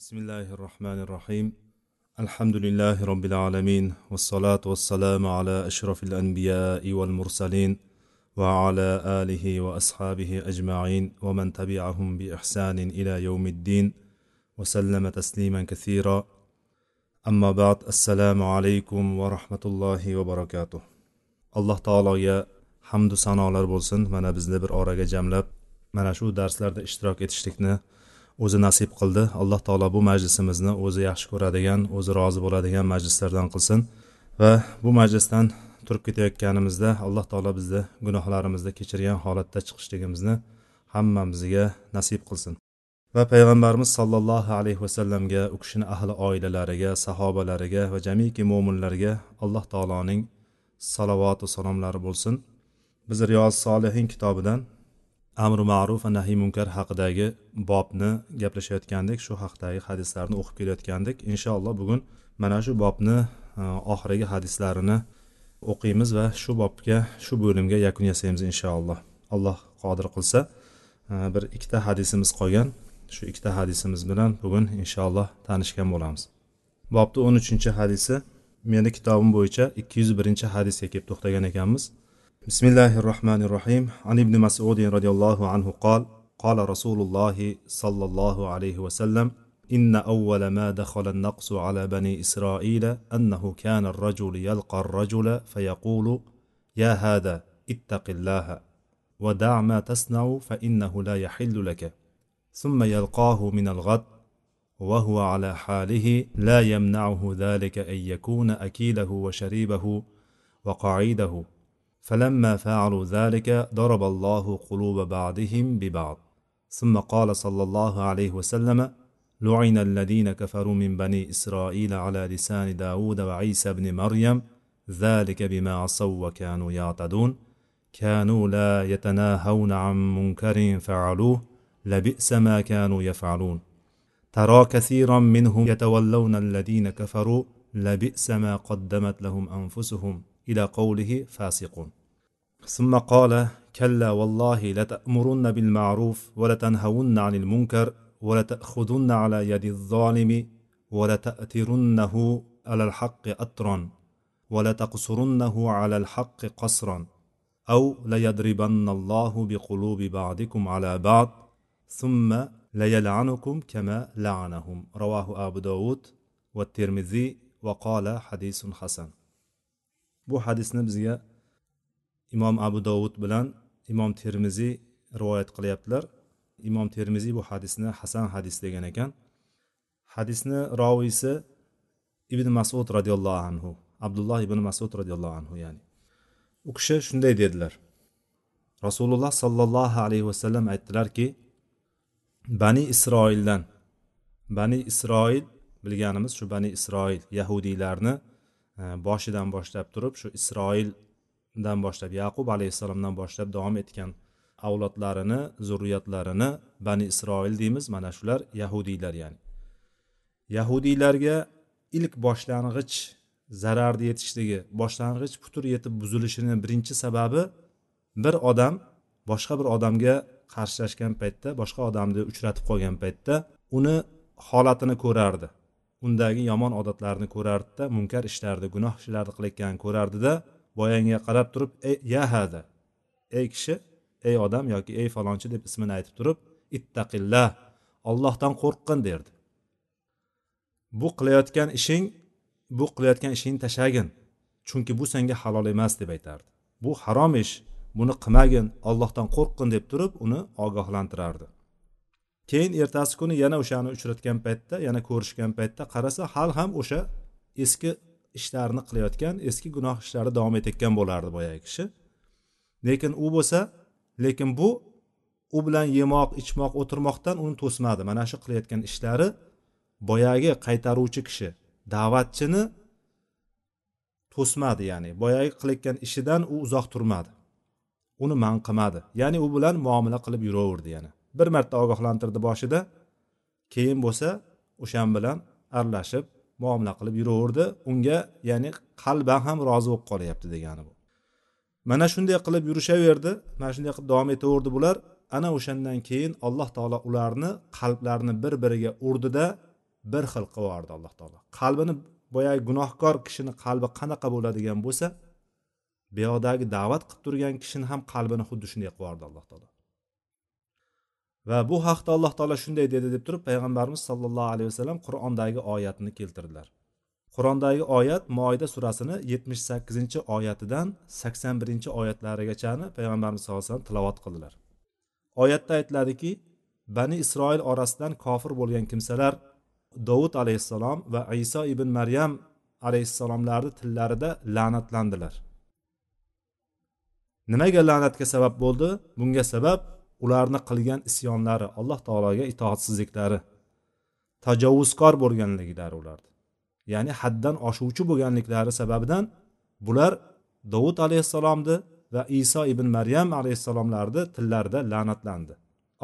بسم الله الرحمن الرحيم الحمد لله رب العالمين والصلاة والسلام على أشرف الأنبياء والمرسلين وعلى آله وأصحابه أجمعين ومن تبعهم بإحسان إلى يوم الدين وسلم تسليما كثيرا أما بعد السلام عليكم ورحمة الله وبركاته alloh taologa hamdu sanolar bo'lsin. Mana bizni bir oraga jamlab mana shu darslarda ishtirok etishlikni o'zi nasib qildi. Alloh taolo bu majlisimizni o'zi yaxshi ko'radigan o'zi rozi bo'ladigan majlislardan qilsin. Va bu majlisdan turib ketayotganimizda alloh taolo bizni gunohlarimizni kechirgan holatda chiqishligimizni hammamizga nasib qilsin. Va payg'ambarimiz sollallohu alayhi vasallamga u kishini ahli oilalariga sahobalariga va jamiki mo'minlarga alloh taoloning salovatu salomlari bo'lsin. Biz riyoz solihin kitobidan amri ma'ruf va nahiy munkar haqidagi bobni gaplashayotgandik shu haqidagi hadislarni o'qib kelayotgandik inshaalloh bugun mana shu bobni e, oxirgi hadislarini o'qiymiz va shu bobga shu bo'limga yakun yasaymiz inshaalloh. Alloh qodir qilsa e, bir ikkita hadisimiz qolgan. Shu ikkita hadisimiz bilan bugun inshaalloh tanishgan bo'lamiz. Bobni o'n uchinchi hadisi meni kitobim bo'yicha ikki yuz birinchi hadisga kelib to'xtagan ekanmiz. بسم الله الرحمن الرحيم عن ابن مسعود رضي الله عنه قال قال رسول الله صلى الله عليه وسلم إن أول ما دخل النقص على بني إسرائيل أنه كان الرجل يلقى الرجل فيقول يا هذا اتق الله ودع ما تصنع فإنه لا يحل لك ثم يلقاه من الغد وهو على حاله لا يمنعه ذلك أن يكون أكيله وشريبه وقعيده فلما فعلوا ذلك ضرب الله قلوب بعضهم ببعض. ثم قال صلى الله عليه وسلم لعن الذين كفروا من بني إسرائيل على لسان داود وعيسى بن مريم ذلك بما عصوا وكانوا يعتدون. كانوا لا يتناهون عن منكر فعلوه لبئس ما كانوا يفعلون. ترى كثيرا منهم يتولون الذين كفروا لبئس ما قدمت لهم أنفسهم. إلى قوله فاسقون. ثم قال كلا والله لتأمرن بالمعروف ولتنهون عن المنكر ولتأخذن على يد الظالم ولتأترنه على الحق أطرا ولتقصرنه على الحق قصرا أو ليضربن الله بقلوب بعضكم على بعض ثم ليلعنكم كما لعنهم. رواه أبو داود والترمذي وقال حديث حسن. Bu hadisni bizga imom abu dovud bilan imom termiziy rivoyat qilyaptilar. Imom termiziy bu hadisni hasan hadis degan ekan. Hadisni roviysi ibn masud roziyallohu anhu abdulloh ibn masud roziyallohu anhu ya'ni. U kishi shunday dedilar. Rasululloh sollallohu alayhi vasallam aytdilarki bani isroildan bani isroil bilganimiz shu bani isroil yahudiylarni boshidan boshlab turib shu isroildan boshlab yaqub alayhissalomdan boshlab davom etgan avlodlarini zurriyatlarini bani isroil deymiz mana shular yahudiylar ya'ni. Yahudiylarga ilk boshlang'ich zararni yetishligi boshlang'ich putur yetib buzilishini birinchi sababi bir odam boshqa bir odamga qarshilashgan paytda boshqa odamni uchratib qolgan paytda uni holatini ko'rardi. Undagi yomon odatlarni ko'rardida munkar ishlarni gunoh ishlarni qilayotganini ko'rardida boyanga qarab turib ey ya hada? Ey kishi ey odam yoki ey falonchi deb ismini aytib turib ittaqillah ollohdan qo'rqqin derdi. Bu qilayotgan ishing bu qilayotgan ishingni tashlagin chunki bu senga halol emas deb aytardi. Bu harom ish buni qilmagin ollohdan qo'rqqin deb turib uni ogohlantirardi. Keyin ertasi kuni yana o'shani uchratgan paytda yana ko'rishgan paytda qarasa hali ham o'sha eski ishlarni qilayotgan eski gunoh ishlari davom etayotgan bo'lardi boyagi kishi. Lekin u bo'lsa lekin bu u bilan yemoq ichmoq o'tirmoqdan uni to'smadi. Mana shu qilayotgan ishlari boyagi qaytaruvchi kishi da'vatchini to'smadi ya'ni boyagi qilayotgan ishidan u uzoq turmadi. Uni man qilmadi. Ya'ni u bilan muomala qilib yuraverdi yana bir marta ogohlantirdi boshida. Keyin bo'lsa o'shan bilan aralashib muomala qilib yuraverdi. Unga ya'ni qalban ham rozi bo'lib qolyapti degani bu. Mana shunday qilib yurishaverdi. Mana shunday qilib davom etaverdi bular. Ana o'shandan keyin alloh taolo ularni qalblarini bir biriga urdida bir xil qilib yubordi alloh taolo. Qalbini boyagi gunohkor kishini qalbi qanaqa bo'ladigan bo'lsa buyoqdagi da'vat qilib turgan kishini ham qalbini xuddi shunday qilib yubordi alloh taolo. Va bu haqda alloh taolo shunday dedi deb turib payg'ambarimiz sollallohu alayhi vasallam qur'ondagi oyatni keltirdilar. Qur'ondagi oyat moida surasini yetmish sakkizinchi oyatidan sakson birinchi oyatlarigachani payg'ambarimiz sallallohu alayhi vasallam tilovat qildilar. Oyatda aytiladiki bani isroil orasidan kofir bo'lgan kimsalar dovud alayhissalom va iso ibn maryam alayhissalomlarni tillarida la'natlandilar. Nimaga la'natga sabab bo'ldi? Bunga sabab ularni qilgan isyonlari alloh taologa itoatsizliklari tajovuzkor bo'lganliklari ularni ya'ni haddan oshuvchi bo'lganliklari sababidan bular dovud alayhissalomni va iso ibn maryam alayhissalomlarni tillarida la'natlandi.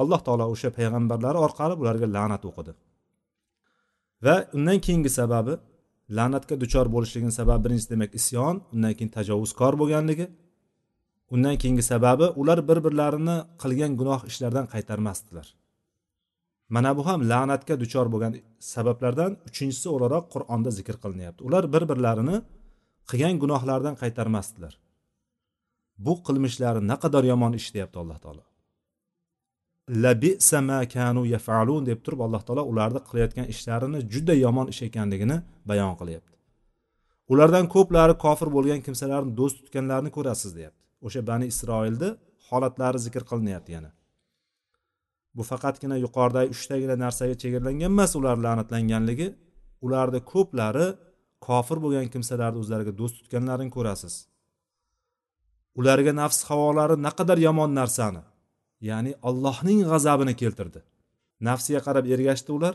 Alloh taolo o'sha payg'ambarlari orqali bularga la'nat o'qidi. Va undan keyingi sababi la'natga duchor bo'lishligini sababi birinchisi demak isyon undan keyin tajovuzkor bo'lganligi undan keyingi sababi ular bir birlarini qilgan gunoh ishlardan qaytarmasdilar. Mana bu ham la'natga duchor bo'lgan sabablardan uchinchisi o'laroq qur'onda zikr qilinyapti. Ular bir birlarini qilgan gunohlaridan qaytarmasdilar. Bu qilmishlari naqadar yomon ish deyapti alloh taolo. Labisa ma kanu yafalun deb turib alloh taolo ularni qilayotgan ishlarini juda yomon ish ekanligini bayon qilyapti. Ulardan ko'plari kofir bo'lgan kimsalarni do'st tutganlarini ko'rasiz deyapti. O'sha bani isroilni holatlari zikr qilinyapti yana. Bu faqatgina yuqoridagi uchtagina narsaga chegaralangan emas ular la'natlanganligi ularni ko'plari kofir bo'lgan kimsalarni o'zlariga do'st tutganlarini ko'rasiz. Ularga nafs havolari naqadar yomon narsani ya'ni allohning g'azabini keltirdi. Nafsiga qarab ergashdi ular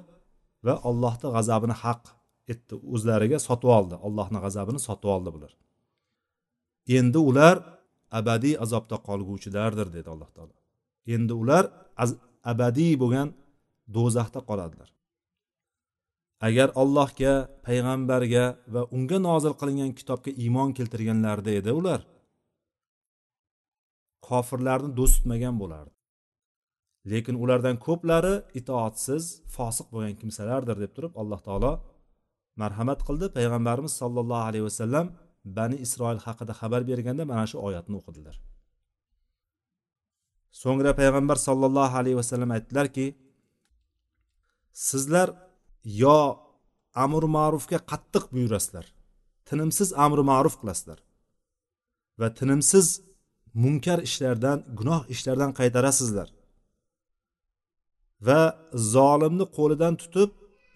va allohni g'azabini haq etdi o'zlariga sotib oldi allohni g'azabini sotib oldi bular. Endi ular abadiy azobda qolguvchilardir dedi alloh taolo. Endi ular abadiy bo'lgan do'zaxda qoladilar. Agar allohga payg'ambarga va unga nozil qilingan kitobga iymon keltirganlarida edi ular kofirlarni do'st tutmagan bo'lardi. Lekin ulardan ko'plari itoatsiz fosiq bo'lgan kimsalardir deb turib alloh taolo marhamat qildi. Payg'ambarimiz sollallohu alayhi vasallam bani isroil haqida xabar berganda mana shu oyatni o'qidilar. So'ngra payg'ambar sollallohu alayhi vasallam aytdilarki sizlar yo amr ma'rufga qattiq buyurasizlar tinimsiz amri ma'ruf qilasizlar va tinimsiz munkar ishlardan gunoh ishlardan qaytarasizlar va zolimni qo'lidan tutib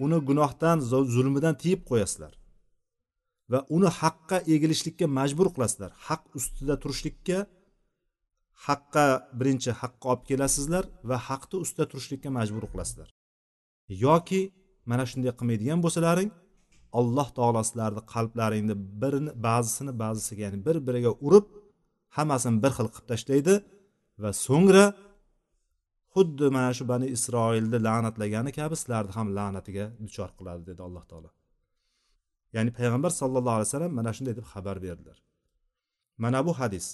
uni gunohdan zulmidan tiyib qo'yasizlar. Va uni haqqa egilishlikka majbur qilasizlar. Haq ustida turishlikka haqqa birinchi haqqa olib kelasizlar va haqni ustida turishlikka majbur qilasizlar. Yoki mana shunday qilmaydigan bo'lsalaring alloh taolo sizlarni qalblaringni birini ba'zisini ba'zisiga ya'ni bir biriga urib hammasini bir xil qilib tashlaydi va so'ngra xuddi mana shu bani isroilni la'natlagani kabi sizlarni ham la'natiga duchor qiladi dedi alloh taolo. ya'ni payg'ambar sallallohu alayhi vasallam mana shunday deb xabar berdilar mana bu hadis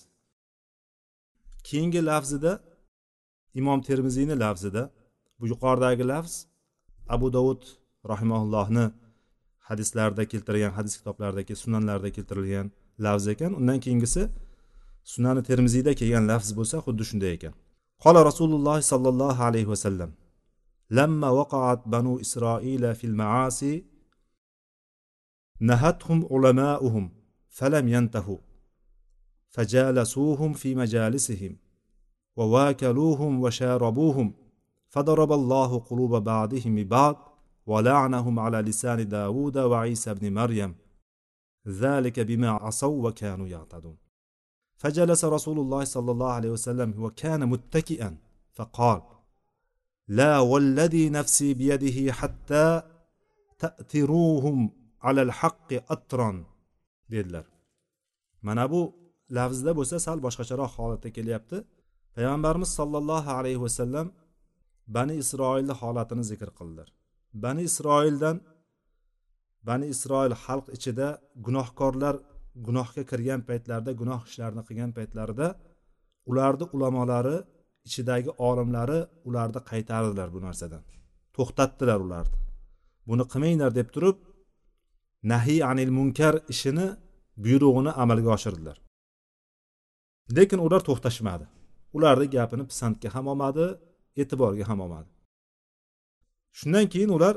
keyingi lafzida imom termiziyni lafzida bu yuqoridagi lafz abu dovud rahimaullohni hadislarida keltirgan hadis kitoblaridagi sunanlarda keltirilgan lafz ekan undan keyingisi sunani termiziyda kelgan lafz bo'lsa xuddi shunday ekan qola rasululloh sollallohu alayhi vasallam لما وقعت بنو إسرائيل في المعاصي نهتهم علماؤهم فلم ينتهوا. فجالسوهم في مجالسهم وواكلوهم وشاربوهم فضرب الله قلوب بعضهم ببعض ولعنهم على لسان داود وعيسى بن مريم. ذلك بما عصوا وكانوا يعتدون. فجلس رسول الله صلى الله عليه وسلم وكان متكئا فقال لا والذي نفسي بيده حتى تأتروهم alal haqqi atron dedilar. Mana bu lafzda bo'lsa sal boshqacharoq holatda kelyapti. Payg'ambarimiz sollallohu alayhi vasallam bani isroilni holatini zikr qildilar. Bani isroildan bani isroil xalq ichida gunohkorlar gunohga kirgan paytlarida gunoh ishlarini qilgan paytlarida ularni ulamolari ichidagi olimlari ularni qaytardilar bu narsadan. To'xtatdilar ularni. Buni qilmanglar deb turib nahiy anil munkar ishini buyrug'ini amalga oshirdilar. Lekin ular to'xtashmadi. Ularni gapini pisandga ham olmadi e'tiborga ham olmadi. Shundan keyin ular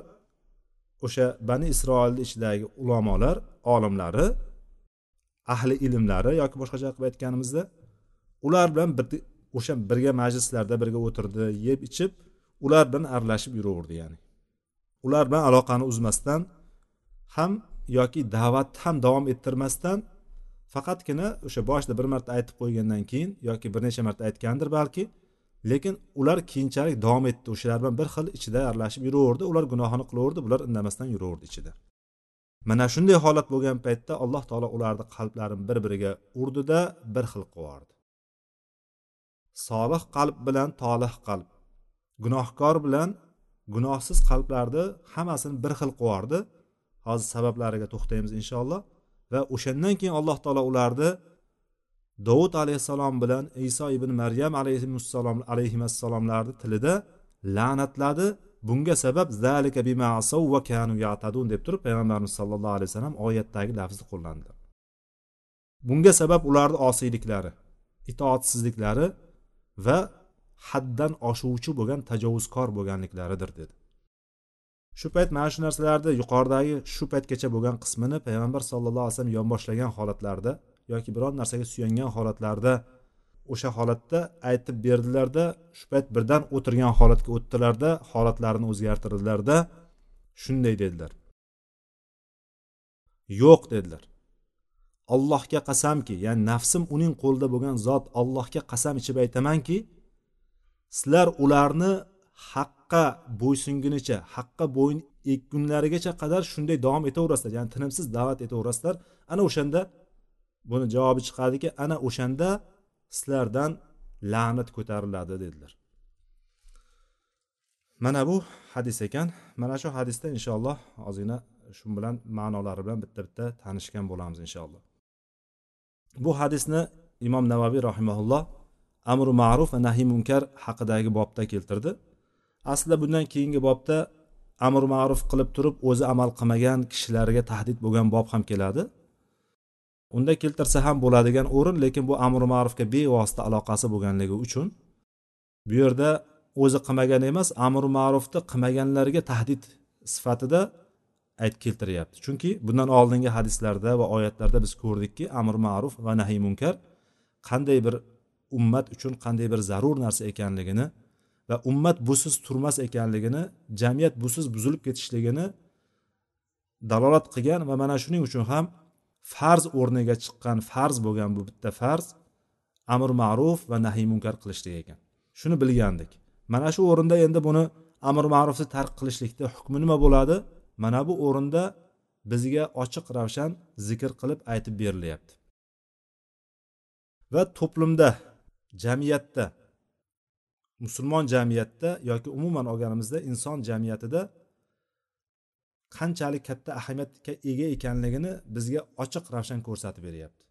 o'sha bani isroilni ichidagi ulamolar olimlari ahli ilmlari yoki boshqacha qilib aytganimizda ular bilan o'sha birga majlislarda birga o'tirdi yeb ichib ular bilan aralashib yuraverdi ya'ni. Ular bilan aloqani uzmasdan ham yoki da'vatni ham davom ettirmasdan faqatgina o'sha boshida bir marta aytib qo'ygandan keyin yoki bir necha marta aytgandir balki lekin ular keyinchalik davom etdi o'shalar bilan bir xil ichida aralashib yuraverdi ular gunohini qilaverdi bular indamasdan yuraverdi ichida. Mana shunday holat bo'lgan paytda alloh taolo ularni qalblarini bir biriga urdida bir xil qilib solih qalb bilan tolih qalb gunohkor bilan gunohsiz qalblarni hammasini bir xil qilib hozir sabablariga to'xtaymiz inshaalloh. Va o'shandan keyin alloh taolo ularni dovud alayhissalom bilan iso ibn maryam alayhissalom alayhissalomlarni tilida la'natladi. Bunga sabab zalika bima va kanu ya'tadun deb turib payg'ambarimiz sallallohu alayhi vasallam oyatdagi lafzni qo'llandi. Bunga sabab ularni osiyliklari itoatsizliklari va haddan oshuvchi bo'lgan tajovuzkor bo'lganliklaridir dedi. Shu payt mana shu narsalarni yuqoridagi shu paytgacha bo'lgan qismini payg'ambar sallallohu alayhi vasallam yonboshlagan holatlarda yoki biron narsaga suyangan holatlarda o'sha holatda aytib berdilarda shu payt birdan o'tirgan holatga o'tdilarda holatlarini o'zgartirdilarda shunday dedilar. Yo'q dedilar. Allohga qasamki ya'ni nafsim uning qo'lida bo'lgan zot allohga qasam ichib aytamanki sizlar ularni haqqa bo'ysungunicha haqqa bo'yin ekkunlarigacha qadar shunday davom etaverasizlar. Ya'ni tinimsiz da'vat etaverasizlar. Ana o'shanda buni javobi chiqadiki ana o'shanda sizlardan la'nat ko'tariladi dedilar. Mana bu hadis ekan. Mana shu hadisda inshaalloh ozgina shu bilan ma'nolari bilan bitta bitta tanishgan bo'lamiz inshaalloh. Bu hadisni imom navaviy rahimaulloh amri ma'ruf va nahiy munkar haqidagi bobda keltirdi. Aslida bundan keyingi bobda amr ma'ruf qilib turib o'zi amal qilmagan kishilarga tahdid bo'lgan bob ham keladi. Unda keltirsa ham bo'ladigan o'rin lekin bu amr ma'rufga bevosita aloqasi bo'lganligi uchun bu yerda o'zi qilmagan emas amr ma'rufni qilmaganlarga tahdid sifatida ayt keltiryapti. Chunki bundan oldingi hadislarda va oyatlarda biz ko'rdikki amr ma'ruf va nahiy munkar qanday bir ummat uchun qanday bir zarur narsa ekanligini va ummat busiz turmas ekanligini jamiyat busiz buzilib ketishligini dalolat qilgan va mana shuning uchun ham farz o'rniga chiqqan farz bo'lgan bu bitta farz amr ma'ruf va nahiy munkar qilishlik ekan. Shuni bilgandik. Mana shu o'rinda endi buni amr ma'rufni tark qilishlikda hukmi nima bo'ladi? Mana bu o'rinda bizga ochiq ravshan zikr qilib aytib berilyapti. Va to'plimda jamiyatda musulmon jamiyatda yoki umuman olganimizda inson jamiyatida qanchalik katta ahamiyatga ega ekanligini bizga ochiq ravshan ko'rsatib beryapti.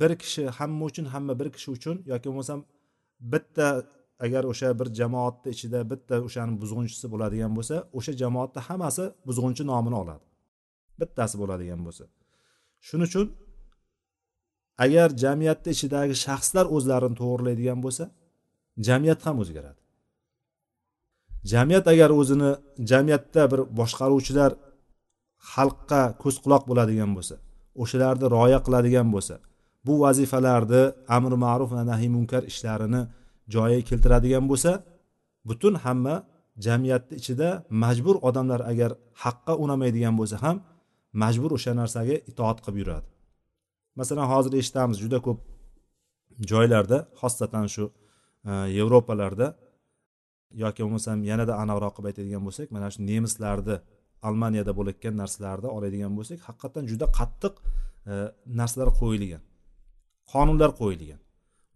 Bir kishi hamma uchun hamma bir kishi uchun yoki bo'lmasam bitta agar o'sha bir jamoatni ichida bitta o'shani buzg'unchisi bo'ladigan bo'lsa o'sha jamoatni hammasi buzg'unchi nomini oladi. Bittasi bo'ladigan bo'lsa. Shuning uchun agar jamiyatni ichidagi shaxslar o'zlarini to'g'irlaydigan bo'lsa jamiyat ham o'zgaradi. Jamiyat agar o'zini jamiyatda bir boshqaruvchilar xalqqa ko'z quloq bo'ladigan bo'lsa o'shalarni rioya qiladigan bo'lsa bu vazifalarni amri ma'ruf va nahiy munkar ishlarini joyiga keltiradigan bo'lsa butun hamma jamiyatni ichida majbur odamlar agar haqqa unamaydigan bo'lsa ham majbur o'sha narsaga itoat qilib yuradi. Masalan hozir eshitamiz juda ko'p joylarda xosatan shu yevropalarda yoki bo'lmasam yanada aniqroq qilib aytadigan bo'lsak mana shu nemislarni almaniyada bo'layotgan narsalarni oladigan bo'lsak haqiqatdan juda qattiq e, narsalar qo'yilgan qonunlar qo'yilgan.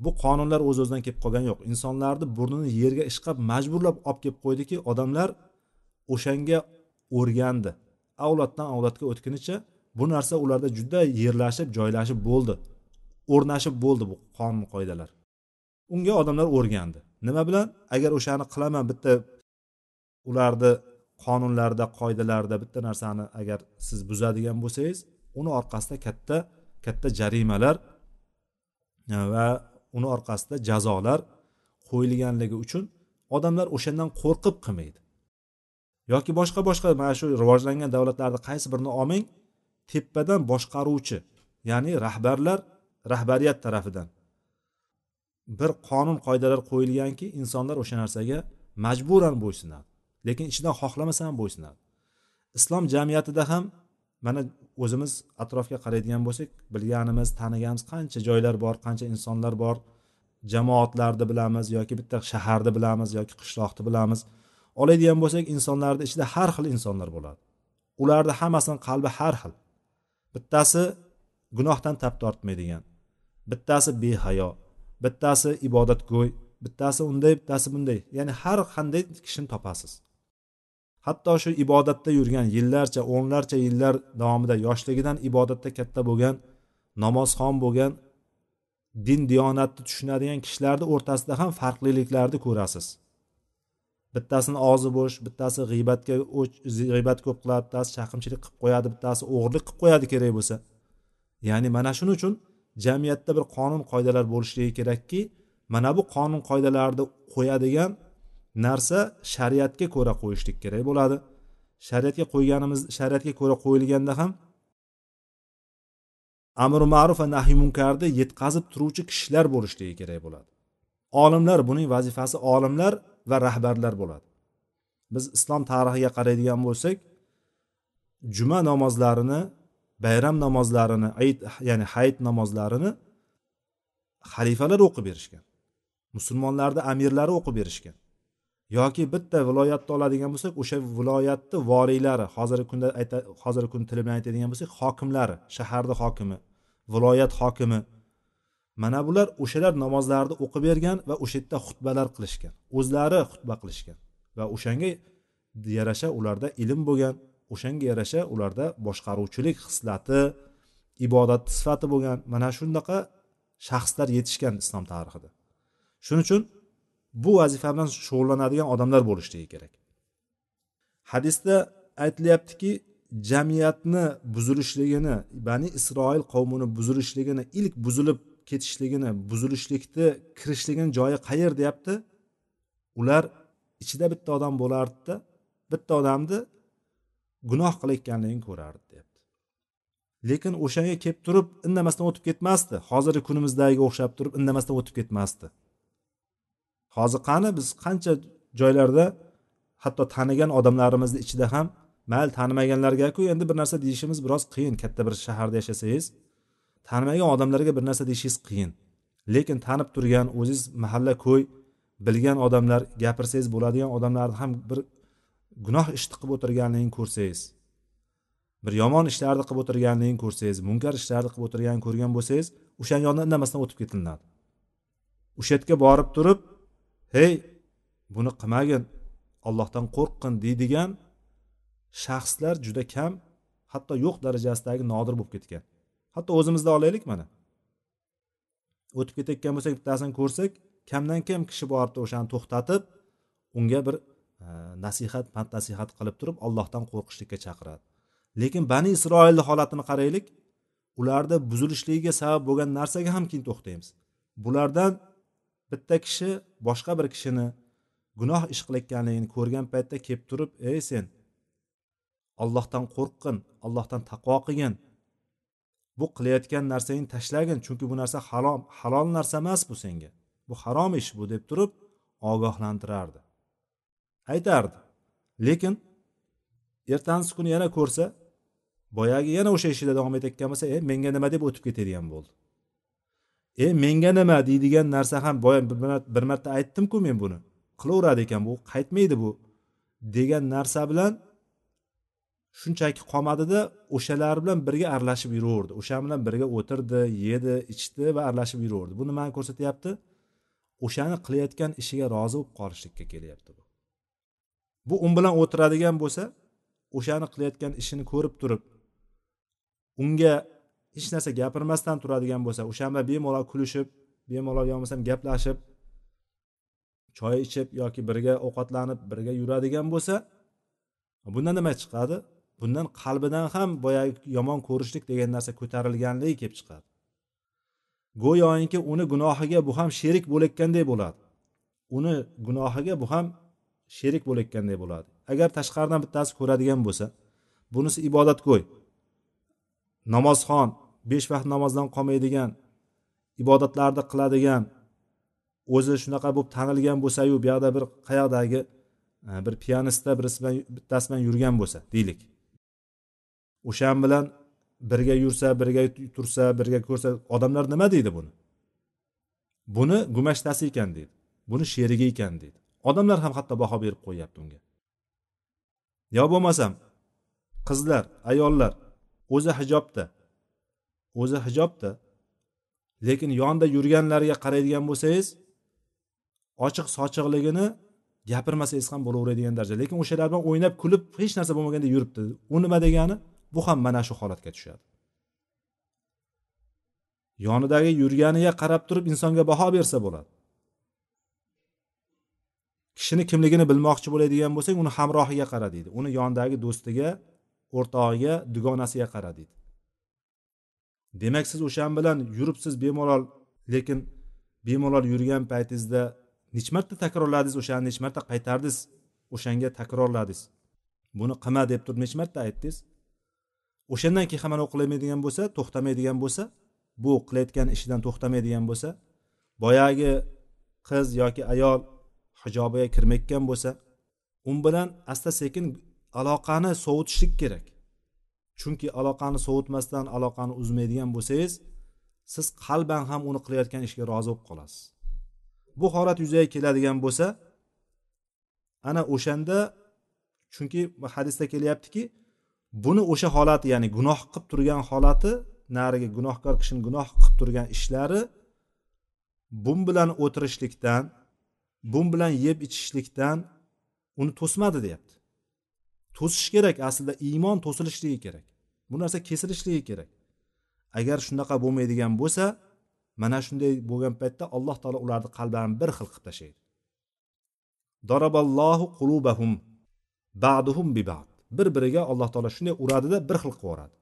Bu qonunlar o'z o'zidan kelib qolgani yo'q. Insonlarni burnini yerga ishqab majburlab olib kelib qo'ydiki odamlar o'shanga o'rgandi. Avloddan avlodga o'tgunicha bu narsa ularda juda yerlashib joylashib bo'ldi o'rnashib bo'ldi bu qonun qoidalar unga odamlar o'rgandi. Nima bilan? Agar o'shani qilaman bitta ularni qonunlarda qoidalarida bitta narsani agar siz buzadigan bo'lsangiz uni orqasida katta katta jarimalar e, va uni orqasida jazolar qo'yilganligi uchun odamlar o'shandan qo'rqib qilmaydi. Yoki boshqa boshqa mana shu rivojlangan davlatlarni qaysi birini olmang tepadan boshqaruvchi ya'ni rahbarlar rahbariyat tarafidan bir qonun qoidalar qo'yilganki insonlar o'sha narsaga majburan bo'ysunadi lekin ichidan xohlamasa ham bo'ysunadi islom jamiyatida ham mana o'zimiz atrofga qaraydigan bo'lsak bilganimiz taniganimiz qancha joylar bor qancha insonlar bor. Jamoatlarni bilamiz yoki bitta shaharni bilamiz yoki qishloqni bilamiz. Oladigan bo'lsak insonlarni ichida har xil insonlar bo'ladi. Ularni hammasini qalbi har xil. Bittasi gunohdan tap tortmaydigan bittasi behayo bittasi ibodatgo'y bittasi unday bittasi bunday. Ya'ni har qanday kishini topasiz. Hatto shu ibodatda yurgan yillarcha o'nlarcha yillar davomida yoshligidan ibodatda katta bo'lgan namozxon bo'lgan din diyonatni tushunadigan kishilarni o'rtasida ham farqliliklarni ko'rasiz. Bittasini og'zi bo'sh bittasi g'iybatga g'iybat ko'p qiladi bittasi chaqimchilik qilib qo'yadi bittasi o'g'irlik qilib qo'yadi kerak bo'lsa. Ya'ni mana shuning uchun jamiyatda bir qonun qoidalar bo'lishligi kerakki mana bu qonun qoidalarni qo'yadigan narsa shariatga ko'ra qo'yishlik kerak bo'ladi. Shariatga qo'yganimiz shariatga ko'ra qo'yilganda ham amri ma'ruf va nahiy munkarni yetkazib turuvchi kishilar bo'lishligi kerak bo'ladi. Olimlar buning vazifasi olimlar va rahbarlar bo'ladi. Biz islom tarixiga qaraydigan bo'lsak juma namozlarini bayram namozlarini ayit ya'ni hayit namozlarini xalifalar o'qib berishgan musulmonlarni amirlari o'qib berishgan yoki bitta viloyatni oladigan bo'lsak o'sha viloyatni voriylari hozirgi kunda hozirgi kun tili bilan aytadigan bo'lsak hokimlari shaharni hokimi viloyat hokimi mana bular o'shalar namozlarni o'qib bergan va o'sha yerda xutbalar qilishgan o'zlari xutba qilishgan va o'shanga yarasha ularda ilm bo'lgan o'shanga yarasha ularda boshqaruvchilik xislati ibodat sifati bo'lgan mana shunaqa shaxslar yetishgan islom tarixida. Shuning uchun bu vazifa bilan shug'ullanadigan odamlar bo'lishligi kerak. Hadisda aytilyaptiki jamiyatni buzilishligini bani isroil qavmini buzilishligini ilk buzilib ketishligini buzilishlikni kirishligini joyi qayer deyapti ular ichida bitta odam bo'lardida bitta odamni gunoh qilayotganligini ko'rardi deyapti lekin o'shanga kelib turib indamasdan o'tib ketmasdi. Hozirgi kunimizdagiga o'xshab turib indamasdan o'tib ketmasdi. Hozir qani biz qancha joylarda hatto tanigan odamlarimizni ichida ham mayli tanimaganlargaku endi bir narsa deyishimiz biroz qiyin. Katta bir shaharda yashasangiz tanimagan odamlarga bir narsa deyishingiz qiyin. Lekin tanib turgan o'ziz mahalla ko'y bilgan odamlar gapirsangiz bo'ladigan odamlarni ham bir gunoh ishni qilib o'tirganligini ko'rsangiz bir yomon ishlarni qilib o'tirganligini ko'rsangiz munkar ishlarni qilib o'tirganini ko'rgan bo'lsangiz o'sha yonidan indamasdan o'tib ketilinadi o'sha yerga borib turib hey buni qilmagin ollohdan qo'rqqin deydigan shaxslar juda kam hatto yo'q darajasidagi nodir bo'lib ketgan. Hatto o'zimizda olaylik mana. O'tib ketayotgan bo'lsak bittasini ko'rsak kamdan kam kishi boribdi o'shani to'xtatib unga bir nasihat pand nasihat qilib turib ollohdan qo'rqishlikka chaqiradi lekin bani isroilni holatini qaraylik ularni buzilishligiga sabab bo'lgan narsaga ham keyin to'xtaymiz bulardan bitta kishi boshqa bir kishini gunoh ish qilayotganligini ko'rgan paytda kelib turib ey sen ollohdan qo'rqqin ollohdan taqvo qilgin bu qilayotgan narsangni tashlagin chunki bu narsa halol halol narsa emas bu senga bu harom ish bu deb turib ogohlantirardi aytardi. Lekin ertasi kuni yana ko'rsa boyagi yana o'sha ishida davom etayotgan bo'lsa e menga nima deb o'tib ketadigan bo'ldi? E menga nima? deydigan narsa ham boya bir marta aytdimku men buni. Qilaveradi ekan bu qaytmaydi bu degan narsa bilan shunchaki qolmadida o'shalar bilan birga aralashib yuraverdi. O'sha bilan birga o'tirdi yedi ichdi va aralashib yuraverdi. Bu nimani ko'rsatyapti o'shani qilayotgan ishiga rozi bo'lib qolishlikka kelyapti bu. Bu u bilan o'tiradigan bo'lsa o'shani qilayotgan ishini ko'rib turib unga hech narsa gapirmasdan turadigan bo'lsa o'sha bilan bemalol kulishib bemalol yo bo'lmasam gaplashib choy ichib yoki birga ovqatlanib birga yuradigan bo'lsa bundan nima chiqadi? Bundan qalbidan ham boyagi yomon ko'rishlik degan narsa ko'tarilganligi kelib chiqadi. Go'yoki uni gunohiga bu ham sherik bo'layotganday bo'ladi. Uni gunohiga bu ham sherik bo'layotganday bo'ladi. Agar tashqaridan bittasi ko'radigan bo'lsa bunisi ibodatgo'y namozxon besh vaqt namozdan qolmaydigan ibodatlarni qiladigan o'zi shunaqa bo'lib tanilgan bo'lsayu bu yoqda bir qayoqdagi e, bir pianista birisi bilan bittasi bilan yurgan bo'lsa deylik. O'shan bilan birga yursa birga tursa birga ko'rsa odamlar nima deydi buni? Buni gumashtasi ekan deydi. Buni sherigi ekan deydi. Odamlar ham hatto baho berib qo'yyapti unga. Yo bo'lmasam qizlar ayollar o'zi hijobda o'zi hijobda lekin yonida yurganlarga qaraydigan bo'lsangiz ochiq sochiqligini gapirmasangiz ham bo'laveradigan darajada. Lekin o'shalar bilan o'ynab kulib hech narsa bo'lmaganda yuribdi. U nima degani? Bu ham mana shu holatga tushadi. Yonidagi yurganiga qarab turib insonga baho bersa bo'ladi. Kishini kimligini bilmoqchi bo'ladigan bo'lsak uni hamrohiga qara deydi. Uni yonidagi do'stiga o'rtog'iga dugonasiga qara deydi. Demak siz o'shan bilan yuribsiz bemalol lekin bemalol yurgan paytingizda necha marta takrorladingiz o'shani necha marta qaytardingiz o'shanga takrorladingiz? Buni qilma deb turib necha marta aytdingiz? O'shandan keyin ham anavi u bo'lsa to'xtamaydigan bo'lsa bu qilayotgan ishidan to'xtamaydigan bo'lsa boyagi qiz yoki ayol hijobiga kirmayotgan bo'lsa u bilan asta sekin aloqani sovutishlik kerak. Chunki aloqani sovutmasdan aloqani uzmaydigan bo'lsangiz siz qalban ham uni qilayotgan ishga rozi bo'lib qolasiz. Bu holat yuzaga keladigan bo'lsa ana o'shanda chunki hadisda kelyaptiki buni o'sha holati ya'ni gunoh qilib turgan holati narigi gunohkor kishini gunoh qilib turgan ishlari bun bilan o'tirishlikdan bu bilan yeb ichishlikdan uni to'smadi deyapti. To'sish kerak aslida iymon to'silishligi kerak. Bu narsa kesilishligi kerak. Agar shunaqa bo'lmaydigan bo'lsa mana shunday bo'lgan paytda alloh taolo ularni qalblarini bir xil qilib tashlaydi. Daraballohu qulubahum ba'duhum bi ba'd. Bir biriga alloh taolo shunday uradida bir xil qilib yuboradi.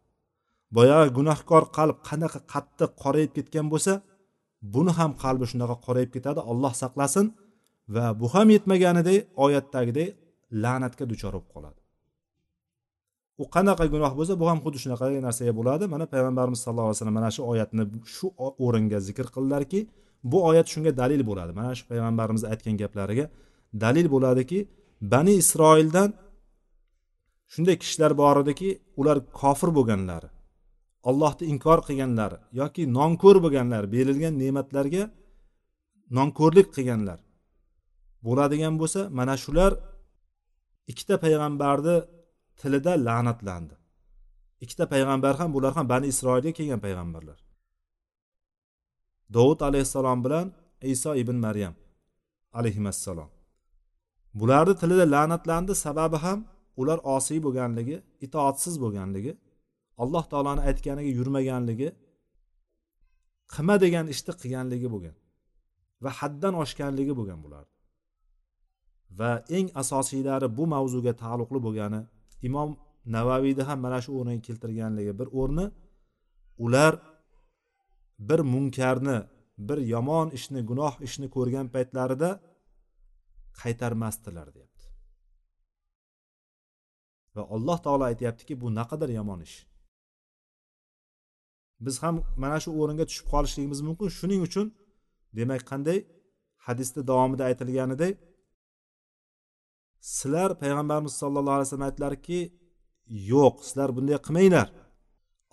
Boyagi gunohkor qalb qanaqa qattiq qorayib ketgan bo'lsa buni ham qalbi shunaqa qorayib ketadi alloh saqlasin. Va bu ham yetmaganiday oyatdagiday la'natga duchor bo'lib qoladi. U qanaqa gunoh bo'lsa bu ham xuddi shunaqa narsaga bo'ladi. Mana payg'ambarimiz sallallohu alayhi vasallam mana shu oyatni shu o'ringa zikr qildilarki bu oyat shunga dalil bo'ladi. Mana shu payg'ambarimiz aytgan gaplariga dalil bo'ladiki bani isroildan shunday kishilar bor ediki ular kofir bo'lganlari allohni inkor qilganlar yoki nonko'r bo'lganlar berilgan ne'matlarga nonko'rlik qilganlar. Bo'ladigan bo'lsa mana shular ikkita payg'ambarni tilida la'natlandi. Ikkita payg'ambar ham bular ham bani isroilga kelgan payg'ambarlar. Dovud alayhissalom bilan iso ibn maryam alayhissalom bularni tilida la'natlandi sababi ham ular osiy bo'lganligi itoatsiz bo'lganligi alloh taoloni aytganiga yurmaganligi qilma degan ishni qilganligi bo'lgan va haddan oshganligi bo'lgan bular. Va eng asosiylari bu mavzuga taalluqli bo'lgani imom navaviyni ham mana shu o'rniga keltirganligi bir o'rni ular bir munkarni bir yomon ishni gunoh ishni ko'rgan paytlarida qaytarmasdilar deyapti. Va alloh taolo aytyaptiki bu naqadar yomon ish. Biz ham mana shu o'ringa tushib qolishligimiz mumkin. Shuning uchun demak qanday hadisda davomida aytilganidek sizlar payg'ambarimiz sollallohu alayhi vasallam aytdilarki yo'q sizlar bunday qilmanglar.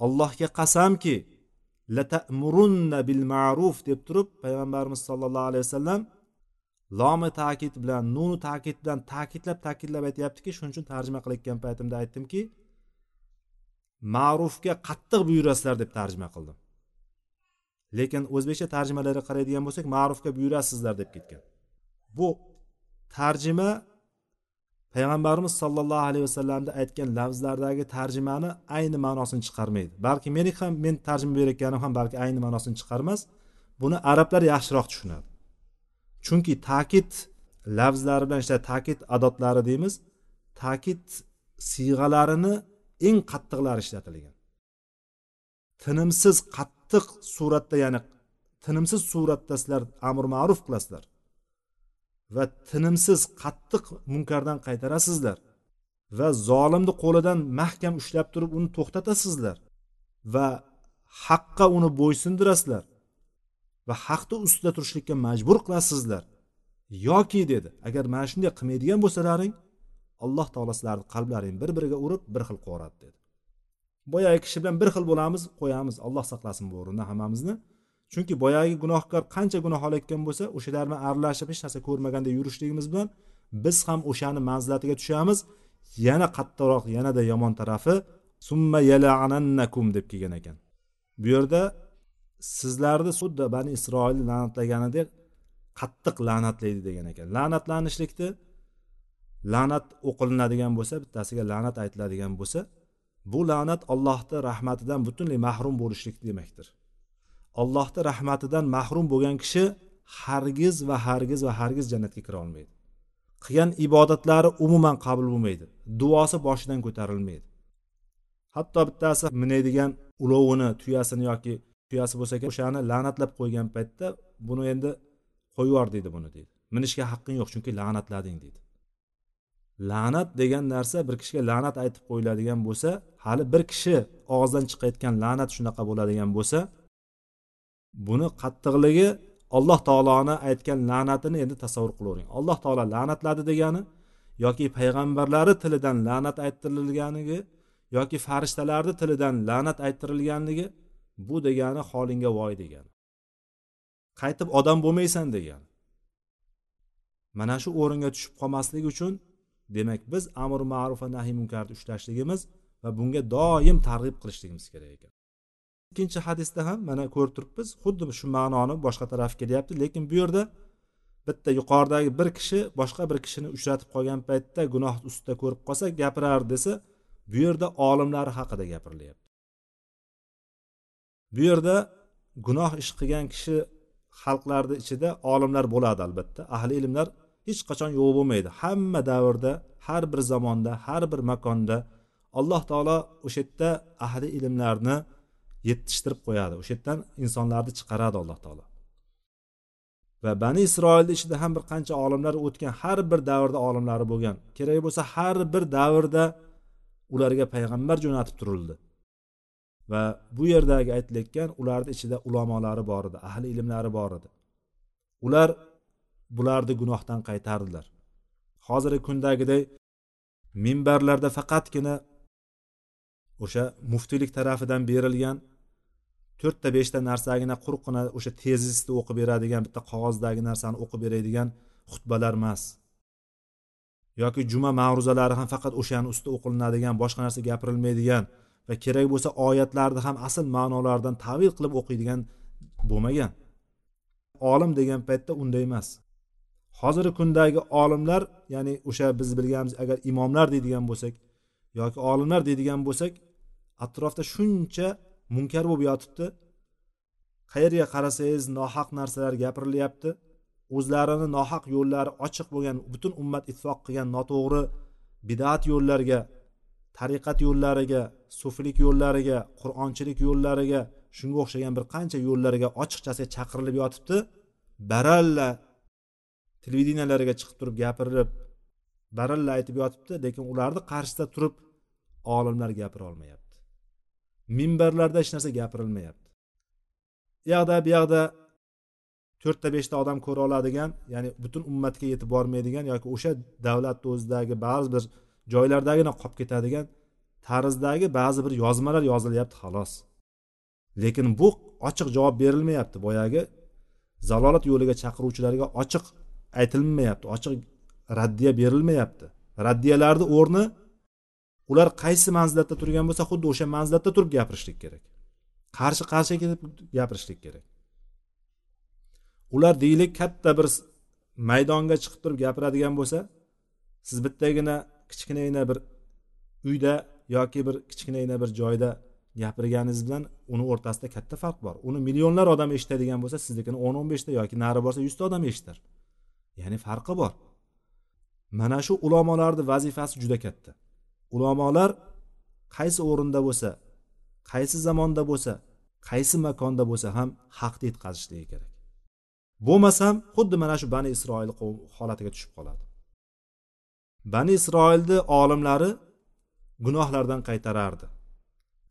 Allohga qasamki latamurunna bil ma'ruf deb turib payg'ambarimiz sollallohu alayhi vasallam lomi ta'kid bilan nunu ta'kid bilan ta'kidlab ta'kidlab aytyaptiki shuning uchun tarjima qilayotgan paytimda aytdimki ma'rufga qattiq buyurasizlar deb tarjima qildim. Lekin o'zbekcha tarjimalarga qaraydigan bo'lsak ma'rufga buyurasizlar deb ketgan. Bu tarjima payg'ambarimiz sollallohu alayhi vasallamni aytgan lafzlardagi tarjimani ayni ma'nosini chiqarmaydi. Balki meni ham men tarjima berayotganim ham balki ayni ma'nosini chiqarmas. Buni arablar yaxshiroq tushunadi. Chunki ta'kid lafzlari bilan ishlaydi ta'kid adotlari deymiz ta'kid siyg'alarini eng qattiqlari ishlatilgan. Tinimsiz qattiq suratda ya'ni tinimsiz suratda sizlar amr ma'ruf qilasizlar. Va tinimsiz qattiq munkardan qaytarasizlar va zolimni qo'lidan mahkam ushlab turib uni to'xtatasizlar va haqqa uni bo'ysundirasizlar va haqni ustida turishlikka majbur qilasizlar. Yoki dedi agar mana shunday qilmaydigan bo'lsalaring alloh taolo sizlarni qalblaring bir biriga urib bir xil qilib dedi. Boyagi kishi bilan bir xil bo'lamiz qo'yamiz alloh saqlasin bu o'rinda hammamizni. Chunki boyagi gunohkor qancha gunoh olayotgan bo'lsa o'shalar bilan aralashib hech narsa ko'rmaganda yurishligimiz bilan biz ham o'shani manzilatiga tushamiz. Yana qattiqroq yanada yomon tarafi. Summa yalaanannakum deb kelgan ekan. Bu yerda sizlarni xuddi bani isroilni la'natlaganidek qattiq la'natlaydi degan ekan. La'natlanishlikni la'nat o'qilinadigan bo'lsa bittasiga la'nat aytiladigan bo'lsa bu la'nat allohni rahmatidan butunlay mahrum bo'lishlik demakdir. Allohni rahmatidan mahrum bo'lgan kishi hargiz va hargiz va hargiz jannatga kira olmaydi. Qilgan ibodatlari umuman qabul bo'lmaydi. Duosi boshidan ko'tarilmaydi. Hatto bittasi minaydigan ulovini tuyasini yoki tuyasi bo'lsa kerak o'shani la'natlab qo'ygan paytda buni endi qo'yib yubor deydi buni deydi. Minishga haqqing yo'q chunki la'natlading deydi. La'nat degan narsa bir kishiga la'nat aytib qo'yiladigan bo'lsa hali bir kishi og'zidan chiqayotgan la'nat shunaqa bo'ladigan bo'lsa buni qattiqligi alloh taoloni aytgan la'natini endi tasavvur qilavering alloh taolo la'natladi degani yoki payg'ambarlari tilidan la'nat ayttirilganligi yoki farishtalarni tilidan la'nat ayttirilganligi bu degani holingga voy degani qaytib odam bo'lmaysan degani mana shu o'ringa tushib qolmaslik uchun demak biz amr ma'ruf va nahiy munkarni ushlashligimiz va bunga doim targ'ib qilishligimiz kerak ekan. Ikkinchi hadisda ham mana ko'rib turibmiz xuddi shu ma'noni boshqa taraf kelyapti. Lekin bu yerda bitta yuqoridagi bir kishi boshqa bir kishini uchratib qolgan paytda gunoh ustida ko'rib qolsa gapirar desa bu yerda olimlar haqida gapirilyapti. Bu yerda gunoh ish qilgan kishi xalqlarni ichida olimlar bo'ladi albatta. Ahli ilmlar hech qachon yo'q bo'lmaydi. Hamma davrda har bir zamonda har bir makonda alloh taolo o'sha yerda ahli ilmlarni yetishtirib qo'yadi. O'sha yerdan insonlarni chiqaradi alloh taolo. Va bani isroilni ichida ham bir qancha olimlar o'tgan har bir davrda olimlari bo'lgan. Kerak bo'lsa har bir davrda ularga payg'ambar jo'natib turildi. Va bu yerdagi aytilayotgan ularni ichida ulamolari bor edi ahli ilmlari bor edi. Ular bularni gunohdan qaytardilar. Hozirgi kundagiday minbarlarda faqatgina o'sha muftiylik tarafidan berilgan to'rtta beshta narsagina quruqqina o'sha tezisni o'qib beradigan bitta qog'ozdagi narsani o'qib beradigan xutbalar emas. Yoki juma ma'ruzalari ham faqat o'shani ustida o'qilinadigan boshqa narsa gapirilmaydigan va kerak bo'lsa oyatlarni ham asl ma'nolaridan tavil qilib o'qiydigan bo'lmagan. Olim degan paytda unday emas. Hozirgi kundagi olimlar ya'ni o'sha biz bilganimiz agar imomlar deydigan bo'lsak yoki olimlar deydigan bo'lsak atrofda shuncha munkar bo'lib yotibdi. Qayerga qarasangiz nohaq narsalar gapirilyapti. O'zlarini nohaq yo'llari ochiq bo'lgan butun ummat ittifoq qilgan noto'g'ri bidat yo'llarga tariqat yo'llariga suflik yo'llariga qur'onchilik yo'llariga shunga o'xshagan bir qancha yo'llarga ochiqchasiga chaqirilib yotibdi. Baralla televideniyalarga chiqib turib gapirib baralla aytib yotibdi lekin ularni qarshisida turib olimlar gapira olmayapti. Minbarlarda hech narsa gapirilmayapti. U yoqda bu yoqda to'rtta beshta odam ko'ra oladigan ya'ni butun ummatga yetib bormaydigan yoki o'sha davlatni o'zidagi ba'zi bir joylardagina qolib ketadigan tarzdagi ba'zi bir yozmalar yozilyapti xolos. Lekin bu ochiq javob berilmayapti boyagi. Zalolat yo'liga chaqiruvchilarga ochiq aytilmayapti ochiq raddiya berilmayapti. Raddiyalarni o'rni ular qaysi manzilatda turgan bo'lsa xuddi o'sha manzilatda turib gapirishlik kerak. Qarshi qarshi kelib gapirishlik kerak. Ular deylik katta bir maydonga chiqib turib gapiradigan bo'lsa siz bittagina kichkinagina bir uyda yoki bir kichkinagina bir joyda gapirganingiz bilan uni o'rtasida katta farq bor. Uni millionlar odam eshitadigan bo'lsa siznikini o'n o'n beshta yoki nari borsa yuzta odam eshitar ya'ni farqi bor. Mana shu ulamolarni vazifasi juda katta. Ulamolar qaysi o'rinda bo'lsa qaysi zamonda bo'lsa qaysi makonda bo'lsa ham haqni yetkazishligi kerak. Bo'lmasam xuddi mana shu bani isroil holatiga tushib qoladi. Bani isroilni olimlari gunohlardan qaytarardi.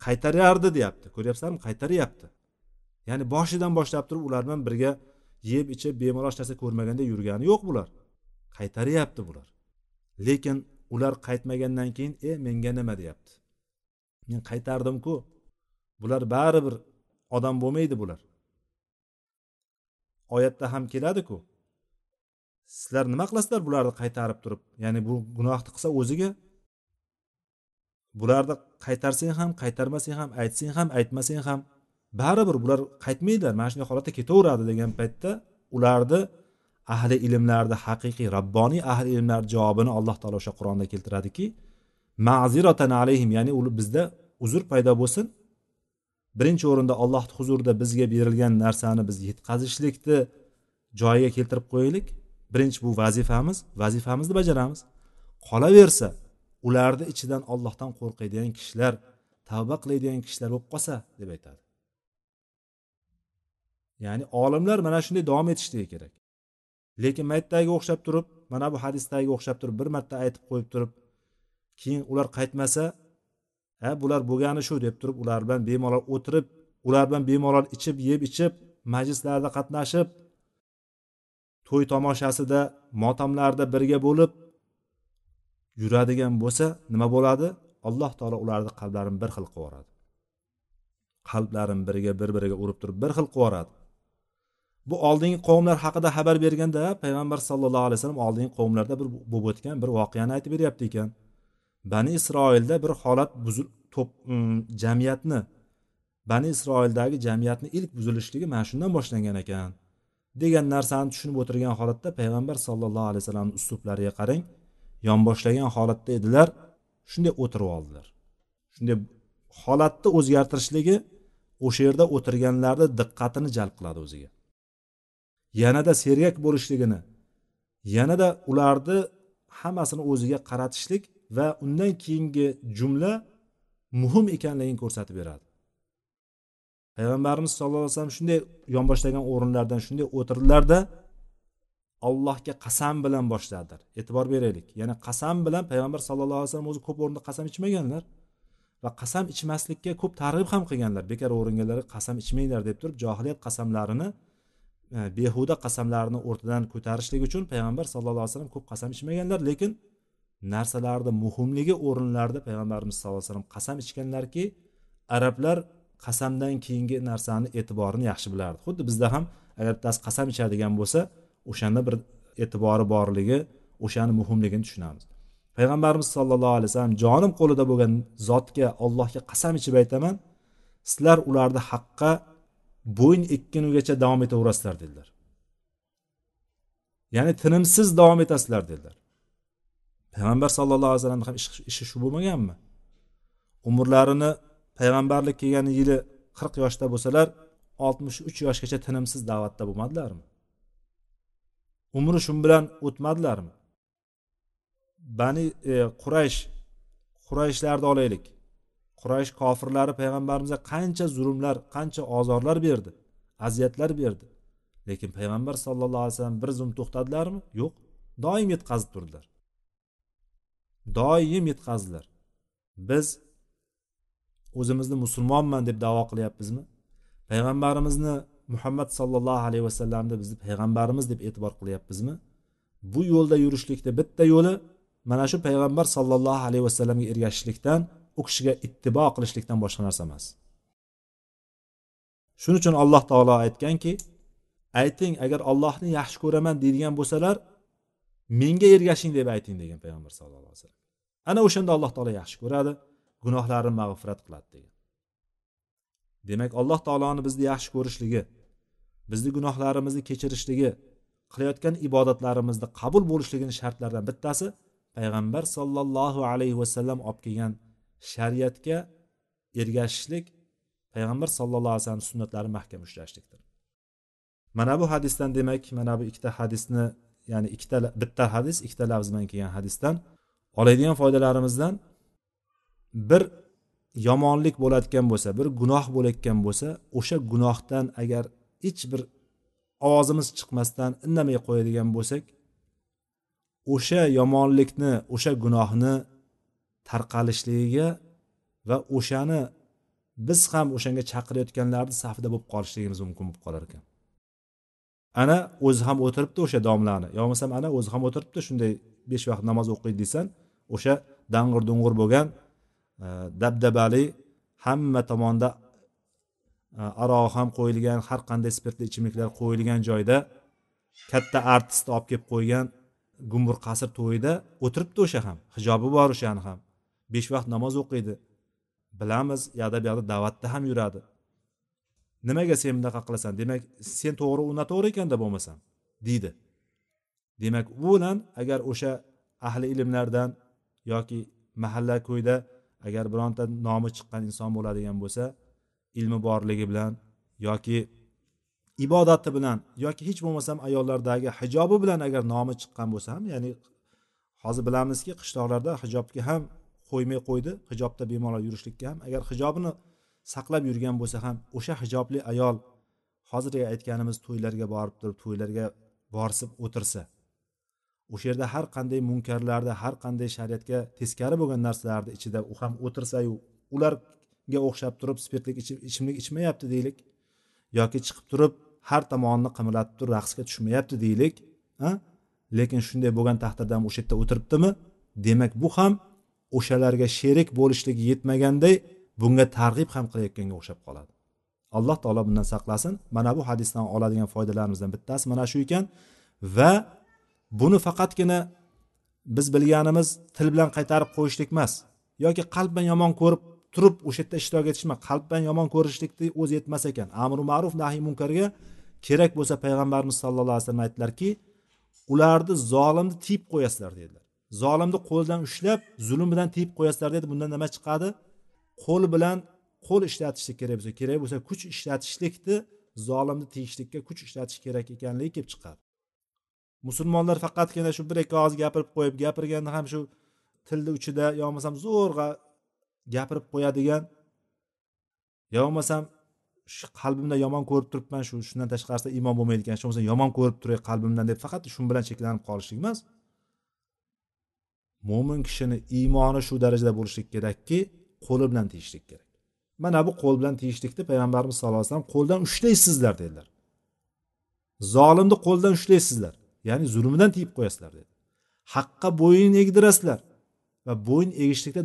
Qaytarardi deyapti ko'ryapsanmi qaytaryapti. Ya'ni boshidan boshlab turib ular bilan birga yeb ichib bemalol hech narsa ko'rmaganda yurgani yo'q bular. Qaytaryapti bular. Lekin ular qaytmagandan keyin e menga nima? deyapti. Men qaytardimku? Bular baribir odam bo'lmaydi bular. Oyatda ham keladiku. Sizlar nima qilasizlar bularni qaytarib turib? Ya'ni bu gunohni qilsa o'ziga? Bularni qaytarsang ham qaytarmasang ham aytsang ham aytmasang ham baribir bular qaytmaydilar. Mana shunday holatda ketaveradi degan paytda ularni ahli ilmlarni haqiqiy rabboniy ahli ilmlar javobini alloh taolo o'sha qur'onda keltiradiki ma'ziratan alayhim ya'ni bizda uzr paydo bo'lsin. Birinchi o'rinda alloh huzurida bizga berilgan narsani biz yetkazishlikni joyiga keltirib qo'yaylik. Birinchi bu vazifamiz vazifamizni bajaramiz. Qolaversa ularni ichidan ollohdan qo'rqadigan kishilar tavba qiladigan kishilar bo'lib qolsa deb aytadi. Ya'ni olimlar mana shunday davom etishligi kerak. Lekin maytdagiga o'xshab turib mana bu hadisdagiga o'xshab turib bir marta aytib qo'yib turib keyin ular qaytmasa ha bular bo'lgani shu deb turib ular bilan bemalol o'tirib ular bilan bemalol ichib yeb ichib majlislarda qatnashib to'y tomoshasida motamlarda birga bo'lib yuradigan bo'lsa nima bo'ladi? Alloh taolo ularni qalblarini bir xil qilib yuboradi. Qalblarini biriga bir biriga urib turib bir xil qilib yuboradi. Bu oldingi qavmlar haqida xabar berganda payg'ambar sallallohu alayhi vasallam oldingi qavmlarda bir bo'lib o'tgan bir voqeani aytib beryapti ekan. Bani isroilda bir holat buzil to'p mm, jamiyatni bani isroildagi jamiyatni ilk buzilishligi mana shundan boshlangan ekan. Degan narsani tushunib o'tirgan holatda payg'ambar sallallohu alayhi vasallamni uslublariga qarang yonboshlagan holatda edilar shunday o'tirib oldilar. Shunday holatni o'zgartirishligi o'sha yerda o'tirganlarni diqqatini jalb qiladi o'ziga. Yanada sergak bo'lishligini yanada ularni hammasini o'ziga qaratishlik va undan keyingi jumla muhim ekanligini ko'rsatib beradi. Payg'ambarimiz sallallohu alayhi vasallam shunday yonboshlagan o'rinlardan shunday o'tirdilarda allohga qasam bilan boshladilar. E'tibor beraylik. Ya'ni qasam bilan payg'ambar sallallohu alayhi vasallam o'zi ko'p o'rinda qasam ichmaganlar va qasam ichmaslikka ko'p targ'ib ham qilganlar. Bekor o'ringanlar qasam ichmanglar deb turib johiliyat qasamlarini E, behuda qasamlarni o'rtadan ko'tarishlik uchun payg'ambar sallallohu alayhi vasallam ko'p qasam ichmaganlar. Lekin narsalarni muhimligi o'rinlarida payg'ambarimiz sallallohu alayhi vasallam qasam ichganlarki arablar qasamdan keyingi narsani e'tiborini yaxshi bilardi. Xuddi bizda ham agar bittasi qasam ichadigan bo'lsa o'shanda bir e'tibori borligi o'shani muhimligini tushunamiz. Payg'ambarimiz sollallohu alayhi vasallam jonim qo'lida bo'lgan zotga allohga qasam ichib aytaman sizlar ularni haqqa bo'yin kungacha davom etaverasizlar dedilar. Ya'ni tinimsiz davom etasizlar dedilar. Payg'ambar sallallohu alayhi vasallam ham ishi shu bo'lmaganmi? Umrlarini payg'ambarlik kelgan yili qirq yoshda bo'lsalar oltmish uch yoshgacha tinimsiz da'vatda bo'lmadilarmi? Umri shu bilan o'tmadilarmi? Bani e, quraysh qurayshlarni olaylik. Quraysh kofirlari payg'ambarimizga qancha zulmlar qancha ozorlar berdi aziyatlar berdi. Lekin payg'ambar sallallohu alayhi vasallam bir zum to'xtadilarmi? Yo'q. Doim yetkazib turdilar. Doim yetkazdilar biz o'zimizni musulmonman deb davo qilyapmizmi? Payg'ambarimizni muhammad sollallohu alayhi vasallamni bizni payg'ambarimiz deb e'tibor qilyapmizmi? Bu yo'lda yurishlikda bitta yo'li mana shu payg'ambar sollallohu alayhi vasallamga ergashishlikdan u kishiga ittibo qilishlikdan boshqa narsa emas. Shuning uchun alloh taolo aytganki ayting agar ollohni yaxshi ko'raman deydigan bo'lsalar menga ergashing deb ayting degan payg'ambar sallallohu alayhi vasallam. Ana o'shanda alloh taolo yaxshi ko'radi gunohlarini mag'firat qiladi degan. Demak alloh taoloni bizni yaxshi ko'rishligi bizni gunohlarimizni kechirishligi qilayotgan ibodatlarimizni qabul bo'lishligini shartlaridan bittasi payg'ambar sollallohu alayhi vasallam olib kelgan shariatga ergashishlik payg'ambar sallallohu alayhi vasallam sunnatlari mahkam ushlashlikdir. Mana bu hadisdan demak mana bu ikkita hadisni ya'ni ikkita bitta hadis ikkita lafz bilan kelgan hadisdan oladigan foydalarimizdan bir yomonlik bo'layotgan bo'lsa bir gunoh bo'layotgan bo'lsa o'sha gunohdan agar hech bir ovozimiz chiqmasdan indamay qo'yadigan bo'lsak o'sha yomonlikni o'sha gunohni tarqalishligiga va o'shani biz ham o'shanga chaqirayotganlarni safida bo'lib qolishligimiz mumkin bo'lib qolar ekan. Ana o'zi ham o'tiribdi o'sha domlani. Yo bo'lmasam ana o'zi ham o'tiribdi shunday besh vaqt namoz o'qiydi desan o'sha dang'ir dung'ur bo'lgan e, dabdabali hamma tomonda e, aroq ham qo'yilgan har qanday spirtli ichimliklar qo'yilgan joyda katta artistni olib kelib qo'ygan gumbur qasr to'yida o'tiribdi o'sha ham. Hijobi bor o'shani ham. Besh vaqt namoz o'qiydi. Bilamiz u yoqda bu yoqda da'vatda ham yuradi. Nimaga sen bunaqa qilasan? Demak sen to'g'ri u noto'g'ri ekanda bo'lmasam deydi. Demak u bilan agar o'sha ahli ilmlardan yoki mahalla ko'yda agar bironta nomi chiqqan inson bo'ladigan bo'lsa ilmi borligi bilan yoki ibodati bilan yoki hech bo'lmasam ayollardagi hijobi bilan agar nomi chiqqan bo'lsa ham ya'ni hozir bilamizki qishloqlarda hijobga ham qo'ymay qo'ydi. Hijobda bemalol yurishlikka ham. Agar hijobini saqlab yurgan bo'lsa ham o'sha hijobli ayol hozirgi aytganimiz to'ylarga borib turib to'ylarga borsib o'tirsa o'sha yerda har qanday munkarlarda har qanday shariatga teskari bo'lgan narsalarni ichida u ham o'tirsayu ularga o'xshab turib spirtli ichimlik ichmayapti deylik yoki chiqib turib har tomonni qimirlatib turib raqsga tushmayapti deylik lekin shunday bo'lgan taqdirda ham o'sha yerda o'tiribdimi? Demak bu ham o'shalarga sherik bo'lishligi yetmaganday bunga targ'ib ham qilayotganga o'xshab qoladi. Alloh taolo bundan saqlasin. Mana bu hadisdan oladigan foydalarimizdan bittasi mana shu ekan va buni faqatgina biz bilganimiz til bilan qaytarib qo'yishlik emas yoki qalban yomon ko'rib turib o'sha yerda ishtirok etish emas bilan yomon ko'rishlikni o'zi yetmas ekan. Amri ma'ruf nahiy munkarga kerak bo'lsa payg'ambarimiz sallallohu alayhi vasallam aytdilarki ularni zolimni tiyib qo'yasizlar dedilar. Zolimni qo'lidan ushlab zulm bilan tiyib qo'yasizlar dedi. Bundan nima chiqadi? Qo'l bilan qo'l ishlatishlik kerak bo'lsa kerak bo'lsa kuch ishlatishlikni zolimni tiyishlikka kuch ishlatish kerak ekanligi kelib chiqadi. Musulmonlar faqatgina shu bir ikki og'iz gapirib qo'yib gapirganda ham shu tilni uchida yo bo'lmasam zo'rg'a gapirib qo'yadigan yo bo'lmasam shu qalbimda yomon ko'rib turibman shu shundan tashqarisida iymon bo'lmaydi ekan shu bo'lmasa yomon ko'rib turay qalbimdan deb faqat shu bilan cheklanib qolishlik emas. Mo'min kishini iymoni shu darajada bo'lishlik kerakki qo'li bilan tiyishlik kerak. Mana bu qo'l bilan tiyishlikni payg'ambarimiz sallallohu alayhi vasallam qo'ldan ushlaysizlar dedilar. Zolimni qo'ldan ushlaysizlar ya'ni zulmidan tiyib qo'yasizlar dedi. Haqqa bo'yin egdirasizlar va bo'yin egishlikda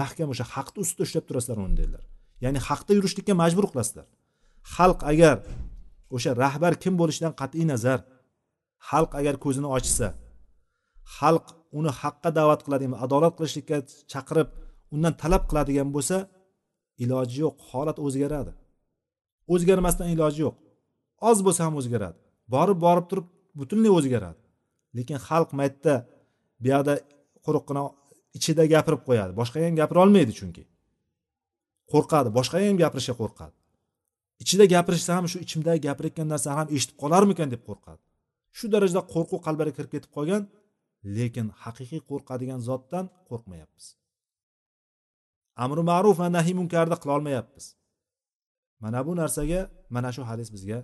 mahkam o'sha haqni ustida ushlab turasizlar uni dedilar. Ya'ni haqda yurishlikka majbur qilasizlar. Xalq agar o'sha rahbar kim bo'lishidan qat'iy nazar xalq agar ko'zini ochsa xalq uni haqqa da'vat qiladigan adolat qilishlikka chaqirib undan talab qiladigan bo'lsa iloji yo'q holat o'zgaradi. O'zgarmasdan iloji yo'q. Oz bo'lsa ham o'zgaradi. Borib borib turib butunlay o'zgaradi. Lekin xalq maytda buyoqda quruqqina ichida gapirib qo'yadi. Boshqaga ham gapira olmaydi chunki. Qo'rqadi boshqaga ham gapirishga qo'rqadi. Ichida gapirishsa ham shu ichimdagi gapirayotgan narsani ham eshitib qolarmikan deb qo'rqadi. Shu darajada qo'rquv qalbiga kirib ketib qolgan lekin haqiqiy qo'rqadigan zotdan qo'rqmayapmiz. Amri ma'ruf va nahiy munkarni qilolmayapmiz mana bu narsaga mana shu hadis bizga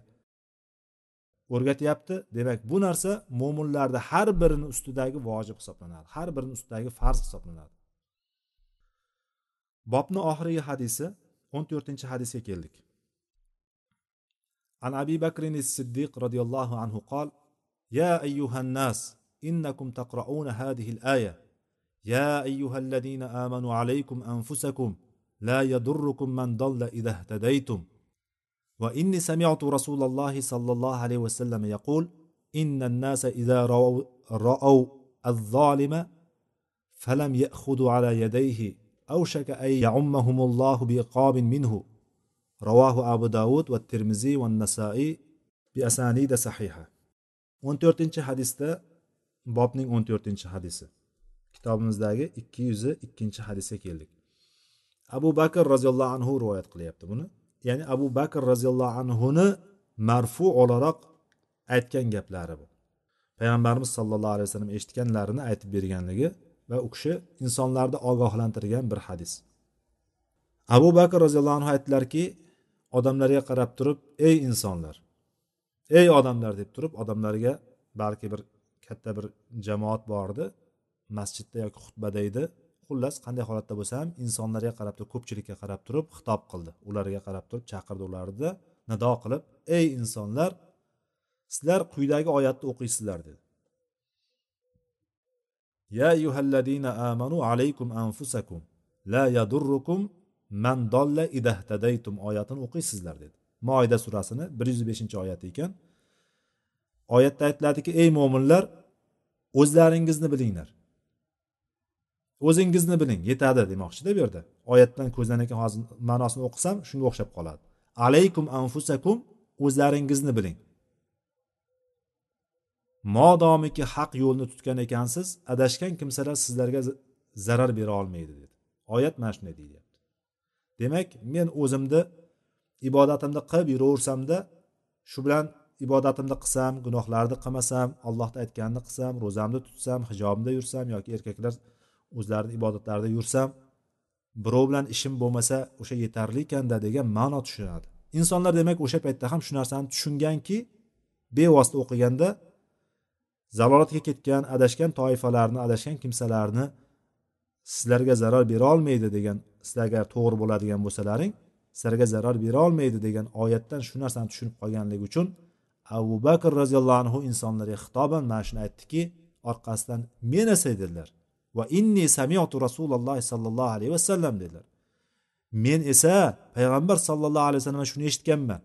o'rgatyapti. Demak bu narsa mo'minlarni har birini ustidagi vojib hisoblanadi har birini ustidagi farz hisoblanadi. Bobni oxirgi hadisi o'n to'rtinchi hadisga keldik. An abi bakrin siddiq roziyallohu anhu qol ya ayyuhan nas إنكم تقرؤون هذه الآية. يا أيها الذين آمنوا عليكم أنفسكم لا يضركم من ضل إذا اهتديتم. وإني سمعت رسول الله صلى الله عليه وسلم يقول إن الناس إذا رأوا, رأوا الظالم فلم يأخذوا على يديه أوشك أن يعمهم الله بإقاب منه. رواه أبو داود والترمذي والنسائي بأسانيد صحيحة. 14 hadisda bobning o'n to'rtinchi hadisi. Kitobimizdagi ikki yuz ikkinchi hadisga keldik. Abu bakr roziyallohu anhu rivoyat qilyapti buni. Ya'ni abu bakr roziyallohu anhuni marfu o'laroq aytgan gaplari bu. Payg'ambarimiz sollallohu alayhi vasallam eshitganlarini aytib berganligi va u kishi insonlarni ogohlantirgan bir hadis. Abu bakr roziyallohu anhu aytdilarki odamlarga qarab turib ey insonlar ey odamlar deb turib odamlarga balki bir katta bir jamoat bor edi masjidda yoki xutbada edi. Xullas qanday holatda bo'lsa ham insonlarga qarab turib ko'pchilikka qarab turib xitob qildi. Ularga qarab turib chaqirdi ularni. Nido qilib ey insonlar sizlar quyidagi oyatni o'qiysizlar dedi. Ya ayyuhallazina amanu alaykum anfusakum la yadurrukum man dolla idahtadaytum oyatini o'qiysizlar dedi. Moida surasini bir yuz beshinchi oyati ekan. Oyatda aytiladiki ey mo'minlar o'zlaringizni bilinglar. O'zingizni biling yetadi demoqchida bu yerda oyatdan ko'zlanayotgan hozir ma'nosini o'qisam shunga o'xshab qoladi. Alaykum anfusakum o'zlaringizni biling. Modomiki haq yo'lni tutgan ekansiz adashgan kimsalar sizlarga zarar bera olmaydi dedi. Oyat mana shunday deyapti demak men o'zimni ibodatimni qilib yuraversamda shu bilan ibodatimni qilsam gunohlarni qilmasam allohni aytganini qilsam ro'zamni tutsam hijobimda yursam yoki erkaklar o'zlarini ibodatlarida yursam birov bilan ishim bo'lmasa o'sha yetarli ekanda degan ma'no tushunadi. Insonlar demak o'sha paytda ham shu narsani tushunganki bevosita o'qiganda zalolatga ketgan adashgan toifalarni adashgan kimsalarni sizlarga zarar bera olmaydi degan sizlarga to'g'ri bo'ladigan bo'lsalaring sizlarga zarar bera olmaydi degan oyatdan shu narsani tushunib qolganligi uchun abu bakr roziyallohu anhu insonlarga xitoban mana shuni aytdiki orqasidan men esa dedilar va inni samiatu rasululloh sollallohu alayhi vasallam dedilar. Men esa payg'ambar sollallohu alayhi vasallam shuni eshitganman.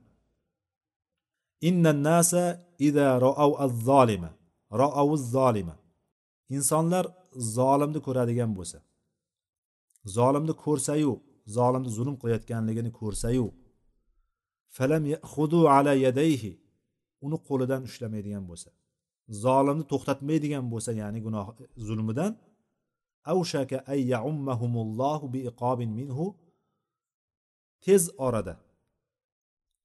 Innan nasa ida roav az-zolima roau zolima insonlar zolimni ko'radigan bo'lsa zolimni ko'rsayu zolimni zulm qilayotganligini ko'rsayu. Falam yaxudu ala yadayhi uni qo'lidan ushlamaydigan bo'lsa zolimni to'xtatmaydigan bo'lsa ya'ni gunoh e, zulmidan avshaka ay yaummahumullohu biiqobin minhu tez orada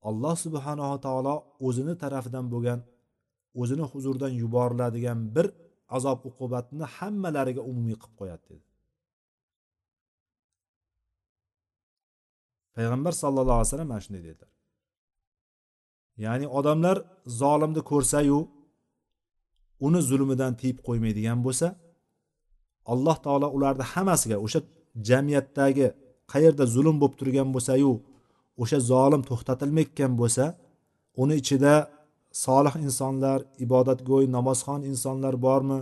alloh subhanava taolo o'zini tarafidan bo'lgan o'zini huzuridan yuboriladigan bir azob uqubatni hammalariga umumiy qilib qo'yadi dedi. Payg'ambar sallallohu alayhi vasallam mana shunday dedilar. Ya'ni odamlar zolimni ko'rsayu uni zulmidan tiyib qo'ymaydigan bo'lsa alloh taolo ularni hammasiga o'sha jamiyatdagi qayerda zulm bo'lib turgan bo'lsayu o'sha zolim to'xtatilmayotgan bo'lsa uni ichida solih insonlar ibodatgo'y namozxon insonlar bormi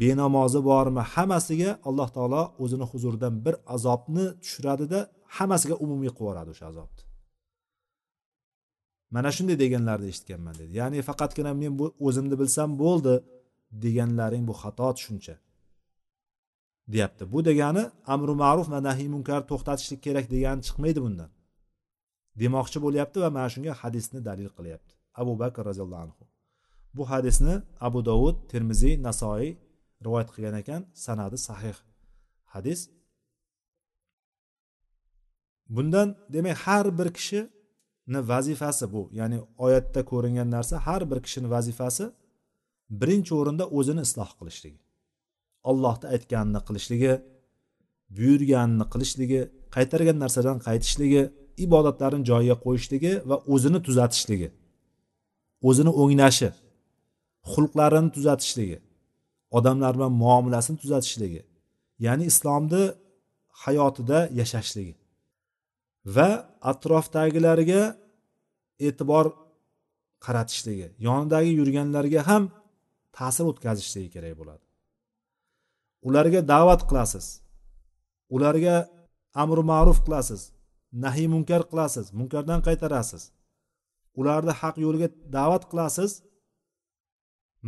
benamozi bormi hammasiga alloh taolo o'zini huzuridan bir azobni tushiradida hammasiga umumiy qilib yuboradi o'sha azobni. Mana shunday deganlarni eshitganman dedi. Ya'ni faqatgina men bu o'zimni bilsam bo'ldi deganlaring bu xato tushuncha deyapti. Bu degani amri ma'ruf va nahiy munkar to'xtatishlik kerak degani chiqmaydi bundan. Demoqchi bo'lyapti va mana shunga hadisni dalil qilyapti. Abu bakr roziyallohu anhu. Bu hadisni abu dovud termiziy nasoiy rivoyat qilgan ekan sanadi sahih hadis. Bundan demak har bir kishi vazifasi bu. Ya'ni oyatda ko'ringan narsa har bir kishini vazifasi birinchi o'rinda o'zini isloh qilishligi. Ollohni aytganini qilishligi buyurganini qilishligi qaytargan narsadan qaytishligi ibodatlarini joyiga qo'yishligi va o'zini tuzatishligi o'zini o'nglashi xulqlarini tuzatishligi odamlar bilan muomalasini tuzatishligi ya'ni islomni hayotida yashashligi. Va atrofdagilarga e'tibor qaratishligi yonidagi yurganlarga ham ta'sir o'tkazishligi kerak bo'ladi. Ularga da'vat qilasiz. Ularga amri ma'ruf qilasiz. Nahiy munkar qilasiz. Munkardan qaytarasiz. Ularni haq yo'lga da'vat qilasiz.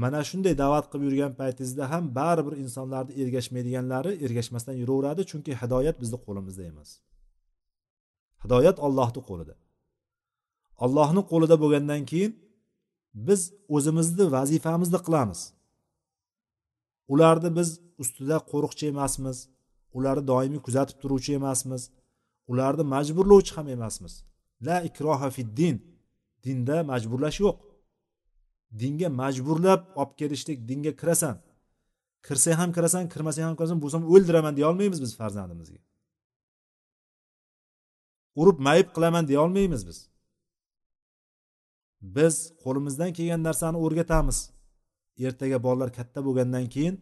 Mana shunday da'vat qilib yurgan paytingizda ham baribir insonlarni ergashmaydiganlari ergashmasdan yuraveradi chunki hidoyat bizni qo'limizda emas. Hidoyat ollohni qo'lida. Ollohni qo'lida bo'lgandan keyin biz o'zimizni vazifamizni qilamiz. Ularni biz ustida qo'riqchi emasmiz ularni doimiy kuzatib turuvchi emasmiz ularni majburlovchi ham emasmiz. La ikroha fid din. Dinda majburlash yo'q. Dinga majburlab olib kelishlik dinga kirasan. Kirsang ham kirasan kirmasang ham kirasan bo'lsam o'ldiraman deya olmaymiz biz farzandimizga. Urib mayib qilaman deya olmaymiz biz. Biz qo'limizdan kelgan narsani o'rgatamiz. Ertaga bolalar katta bo'lgandan keyin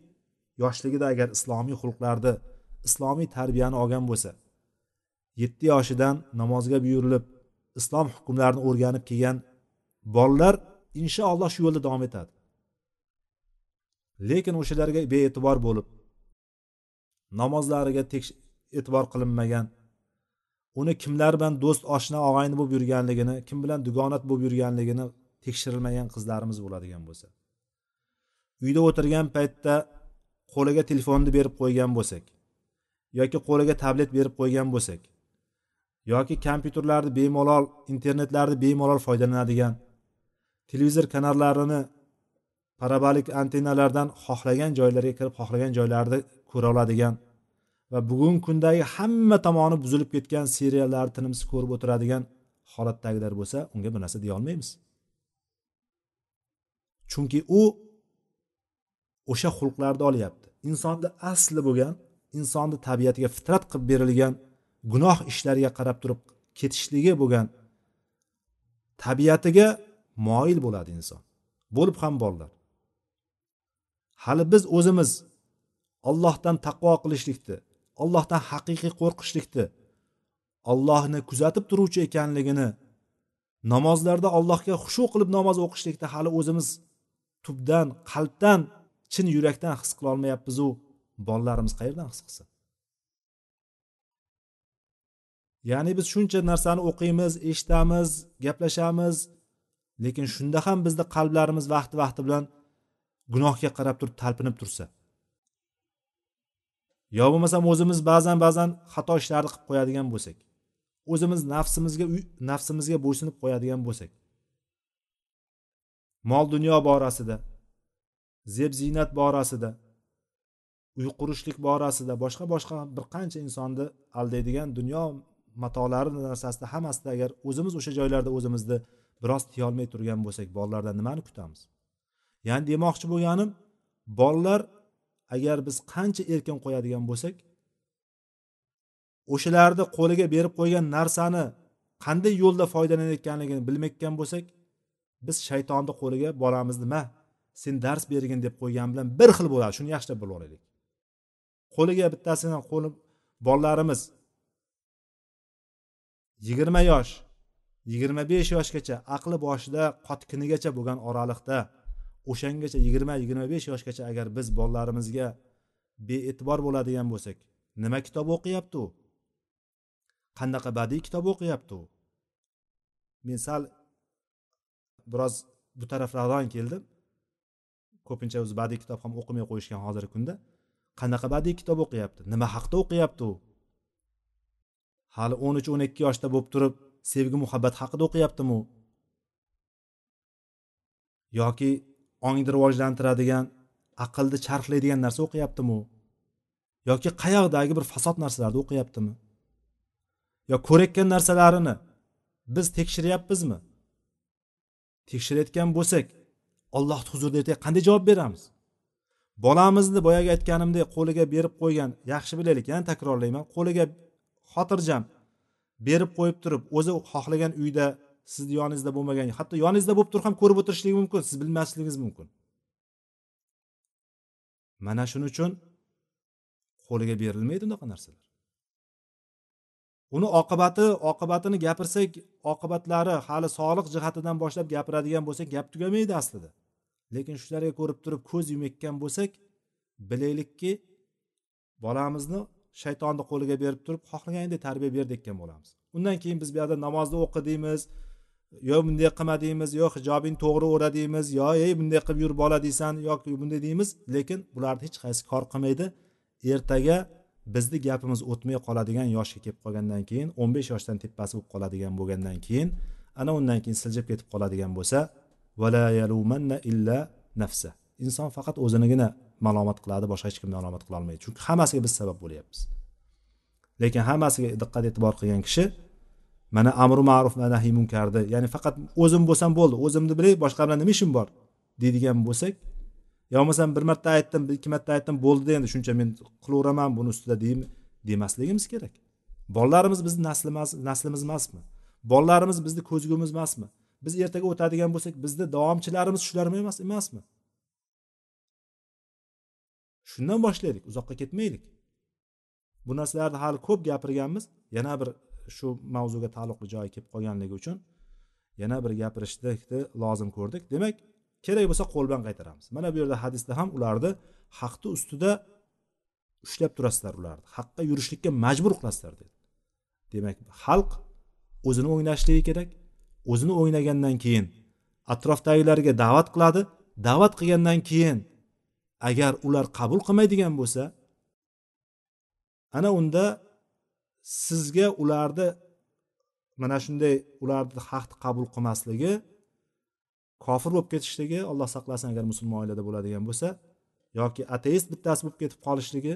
yoshligida agar islomiy xulqlarni islomiy tarbiyani olgan bo'lsa yetti yoshidan namozga buyurilib islom hukmlarini o'rganib kelgan bolalar inshaalloh shu yo'lda davom etadi. Lekin o'shalarga bee'tibor bo'lib namozlariga e'tibor qilinmagan uni kimlar bilan do'st oshna og'ayni bo'lib yurganligini kim bilan dugonat bo'lib yurganligini tekshirilmagan qizlarimiz bo'ladigan bo'lsa. Uyda o'tirgan paytda qo'liga telefonni berib qo'ygan bo'lsak yoki qo'liga tablet berib qo'ygan bo'lsak yoki kompyuterlarni bemalol internetlarni bemalol foydalanadigan televizor kanallarini parabolik antennalardan xohlagan joylarga kirib xohlagan joylarni ko'ra oladigan va bugungi kundagi hamma tomoni buzilib ketgan seriallarni tinimsiz ko'rib o'tiradigan holatdagilar bo'lsa unga bir narsa deya olmaymiz. Chunki u o'sha xulqlarni olyapti. Insonni asli bo'lgan insonni tabiatiga fitrat qilib berilgan gunoh ishlarga qarab turib ketishligi bo'lgan tabiatiga moyil bo'ladi inson. Bo'lib ham borlar hali biz o'zimiz ollohdan taqvo qilishlikni ollohdan haqiqiy qo'rqishlikni ollohni kuzatib turuvchi ekanligini namozlarda allohga xushu qilib namoz o'qishlikda hali o'zimiz tubdan qalbdan chin yurakdan his qilolmayapmizu. Bolalarimiz qayerdan his qilsin? Ya'ni biz shuncha narsani o'qiymiz eshitamiz gaplashamiz lekin shunda ham bizni qalblarimiz vaqti vaqti bilan gunohga qarab turib talpinib tursa. Yo bo'lmasam o'zimiz ba'zan ba'zan xato ishlarni qilib qo'yadigan bo'lsak o'zimiz nafsimizga nafsimizga bo'ysunib qo'yadigan bo'lsak mol dunyo borasida zeb ziynat borasida uy qurishlik borasida boshqa boshqa bir qancha insonni aldaydigan dunyo matolari narsasida hammasida agar o'zimiz o'sha joylarda o'zimizni biroz tiyolmay turgan bo'lsak bolalardan nimani kutamiz? Ya'ni demoqchi bo'lganim bolalar agar biz qancha erkin qo'yadigan bo'lsak o'shalarni qo'liga berib qo'ygan narsani qanday yo'lda foydalanayotganligini bilmayotgan bo'lsak biz shaytonni qo'liga boramiz nima? Sen dars bergin deb qo'ygan bilan bir xil bo'ladi. Shuni yaxshilab bilib olaylik qo'liga bittasini qo'li bolalarimiz yigirma yosh yigirma besh yoshgacha aqli boshida qotkinigacha bo'lgan oraliqda o'shangacha yigirma yigirma besh yoshgacha agar biz bolalarimizga bee'tibor bo'ladigan bo'lsak nima kitob o'qiyapti u? Qanaqa badiiy kitob o'qiyapti u? Men sal biroz bu taraflardan keldim. Ko'pincha o'zi badiiy kitob ham o'qimay qo'yishgan hozirgi kunda. Qanaqa badiiy kitob o'qiyapti? Nima haqida o'qiyapti u? Hali o'n uch o'n ikki yoshda bo'lib turib sevgi muhabbat haqida o'qiyaptimi u? Yoki ongni rivojlantiradigan aqlni charxlaydigan narsa o'qiyaptimi u? Yoki qayoqdagi bir fasod narsalarni o'qiyaptimi? Yo ko'rayotgan narsalarini biz tekshiryapmizmi? Tekshirayotgan bo'lsak ollohni huzurida ertaga qanday javob beramiz? Bolamizni boyagi aytganimdek qo'liga berib qo'ygan yaxshi bilaylik yana takrorlayman. Qo'liga xotirjam berib qo'yib turib o'zi xohlagan uyda sizni yoningizda bo'lmagan hatto yoningizda bo'lib turib ham ko'rib o'tirishligi mumkin siz bilmasligingiz mumkin. Mana shuning uchun qo'liga berilmaydi unaqa narsalar. Uni oqibati oqibatini gapirsak oqibatlari hali sog'liq jihatidan boshlab gapiradigan bo'lsak gap tugamaydi aslida. Lekin shularga ko'rib turib ko'z yumayotgan bo'lsak bilaylikki bolamizni shaytonni qo'liga berib turib xohlagandek tarbiya berdekkan bo'lamiz. Undan keyin biz bu yoqda namozni o'qi deymiz yo bunday qilma deymiz yo hijobing to'g'ri o'ra deymiz yo ey bunday qilib yur bola deysan yoki bunday deymiz. Lekin bularni hech qaysi kor qilmaydi. Ertaga bizni gapimiz o'tmay qoladigan yoshga kelib qolgandan keyin o'n besh yoshdan tepasi bo'lib qoladigan bo'lgandan keyin ana undan keyin siljib ketib qoladigan bo'lsa vala yalumanna illa nafsa. Inson faqat o'zinigina malomat qiladi boshqa hech kimni malomat qilolmaydi chunki hammasiga biz sabab bo'lyapmiz. Lekin hammasiga diqqat e'tibor qilgan kishi mana amri ma'ruf va nahiy munkarni ya'ni faqat o'zim bo'lsam bo'ldi o'zimni bilay boshqa bilan nima ishim bor? Deydigan bo'lsak yo bo'lmasam bir marta aytdim ikki marta aytdim bo'ldida endi shuncha men qilaveraman buni ustida demasligimiz kerak. Bolalarimiz bizni naslimiz naslimiz emasmi bolalarimiz bizni ko'zgumiz emasmi biz ertaga o'tadigan bo'lsak bizni davomchilarimiz shularmi emas emasmi? Shundan boshlaylik uzoqqa ketmaylik. Bu narsalarni hali ko'p gapirganmiz. Yana bir shu mavzuga taalluqli joyi kelib qolganligi uchun yana bir gapirishni lozim ko'rdik. Demak kerak bo'lsa qo'l bilan qaytaramiz. Mana bu yerda hadisda ham ularni haqni ustida ushlab turasizlar ularni. Haqqa yurishlikka majbur qilasizlar dedi. Demak xalq o'zini o'ynashligi kerak. O'zini o'ynagandan keyin atrofdagilarga da'vat qiladi. Da'vat qilgandan keyin agar ular qabul qilmaydigan bo'lsa ana unda sizga ularni mana shunday ularni haqni qabul qilmasligi kofir bo'lib ketishligi alloh saqlasin agar musulmon oilada bo'ladigan bo'lsa yoki ateist bittasi bo'lib ketib qolishligi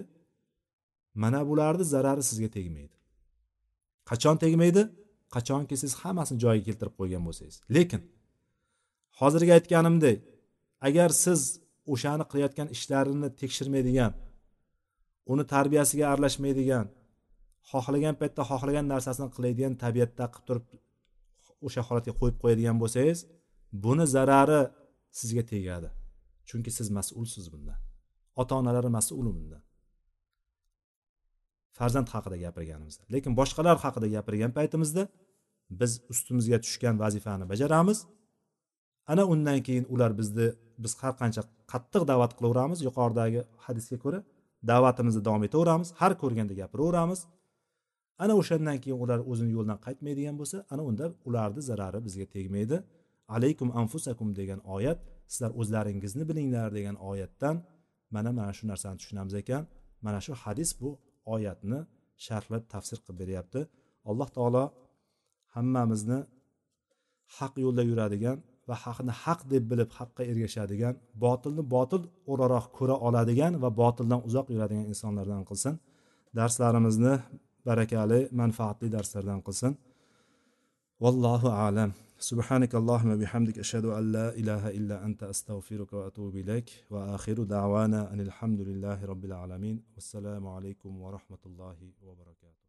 mana bularni zarari sizga tegmaydi. Qachon tegmaydi? Qachonki siz hammasini joyiga keltirib qo'ygan bo'lsangiz. Lekin hozirgi aytganimdek agar siz o'shani qilayotgan ishlarini tekshirmaydigan uni tarbiyasiga aralashmaydigan xohlagan paytda xohlagan narsasini qiladigan tabiatda qilib turib o'sha holatga qo'yib qo'yadigan bo'lsangiz buni zarari sizga tegadi. Chunki siz mas'ulsiz bundan. Ota onalari mas'ul bundan. Farzand haqida gapirganimizda. Lekin boshqalar haqida gapirgan paytimizda biz ustimizga tushgan vazifani bajaramiz. Ana undan keyin ular bizni biz har qancha qattiq da'vat qilaveramiz. Yuqoridagi hadisga ko'ra da'vatimizni davom etaveramiz. Har ko'rganda gapiraveramiz. Ana o'shandan keyin ular o'zini yo'lidan qaytmaydigan bo'lsa ana unda ularni zarari bizga tegmaydi. Alaykum anfusakum degan oyat sizlar o'zlaringizni bilinglar degan oyatdan mana mana shu narsani tushunamiz ekan. Mana shu hadis bu oyatni sharhlab tafsir qilib beryapti. Alloh taolo hammamizni haq yo'lda yuradigan va haqni haq deb bilib haqqa ergashadigan botilni botil o'laroq ko'ra oladigan va botildan uzoq yuradigan insonlardan qilsin. Darslarimizni barakali manfaatli darslardan qilsin vallohu alam. سبحانك اللهم بحمدك أشهد أن لا إله إلا أنت أستغفرك وأتوب إليك وآخر دعوانا أن الحمد لله رب العالمين والسلام عليكم ورحمة الله وبركاته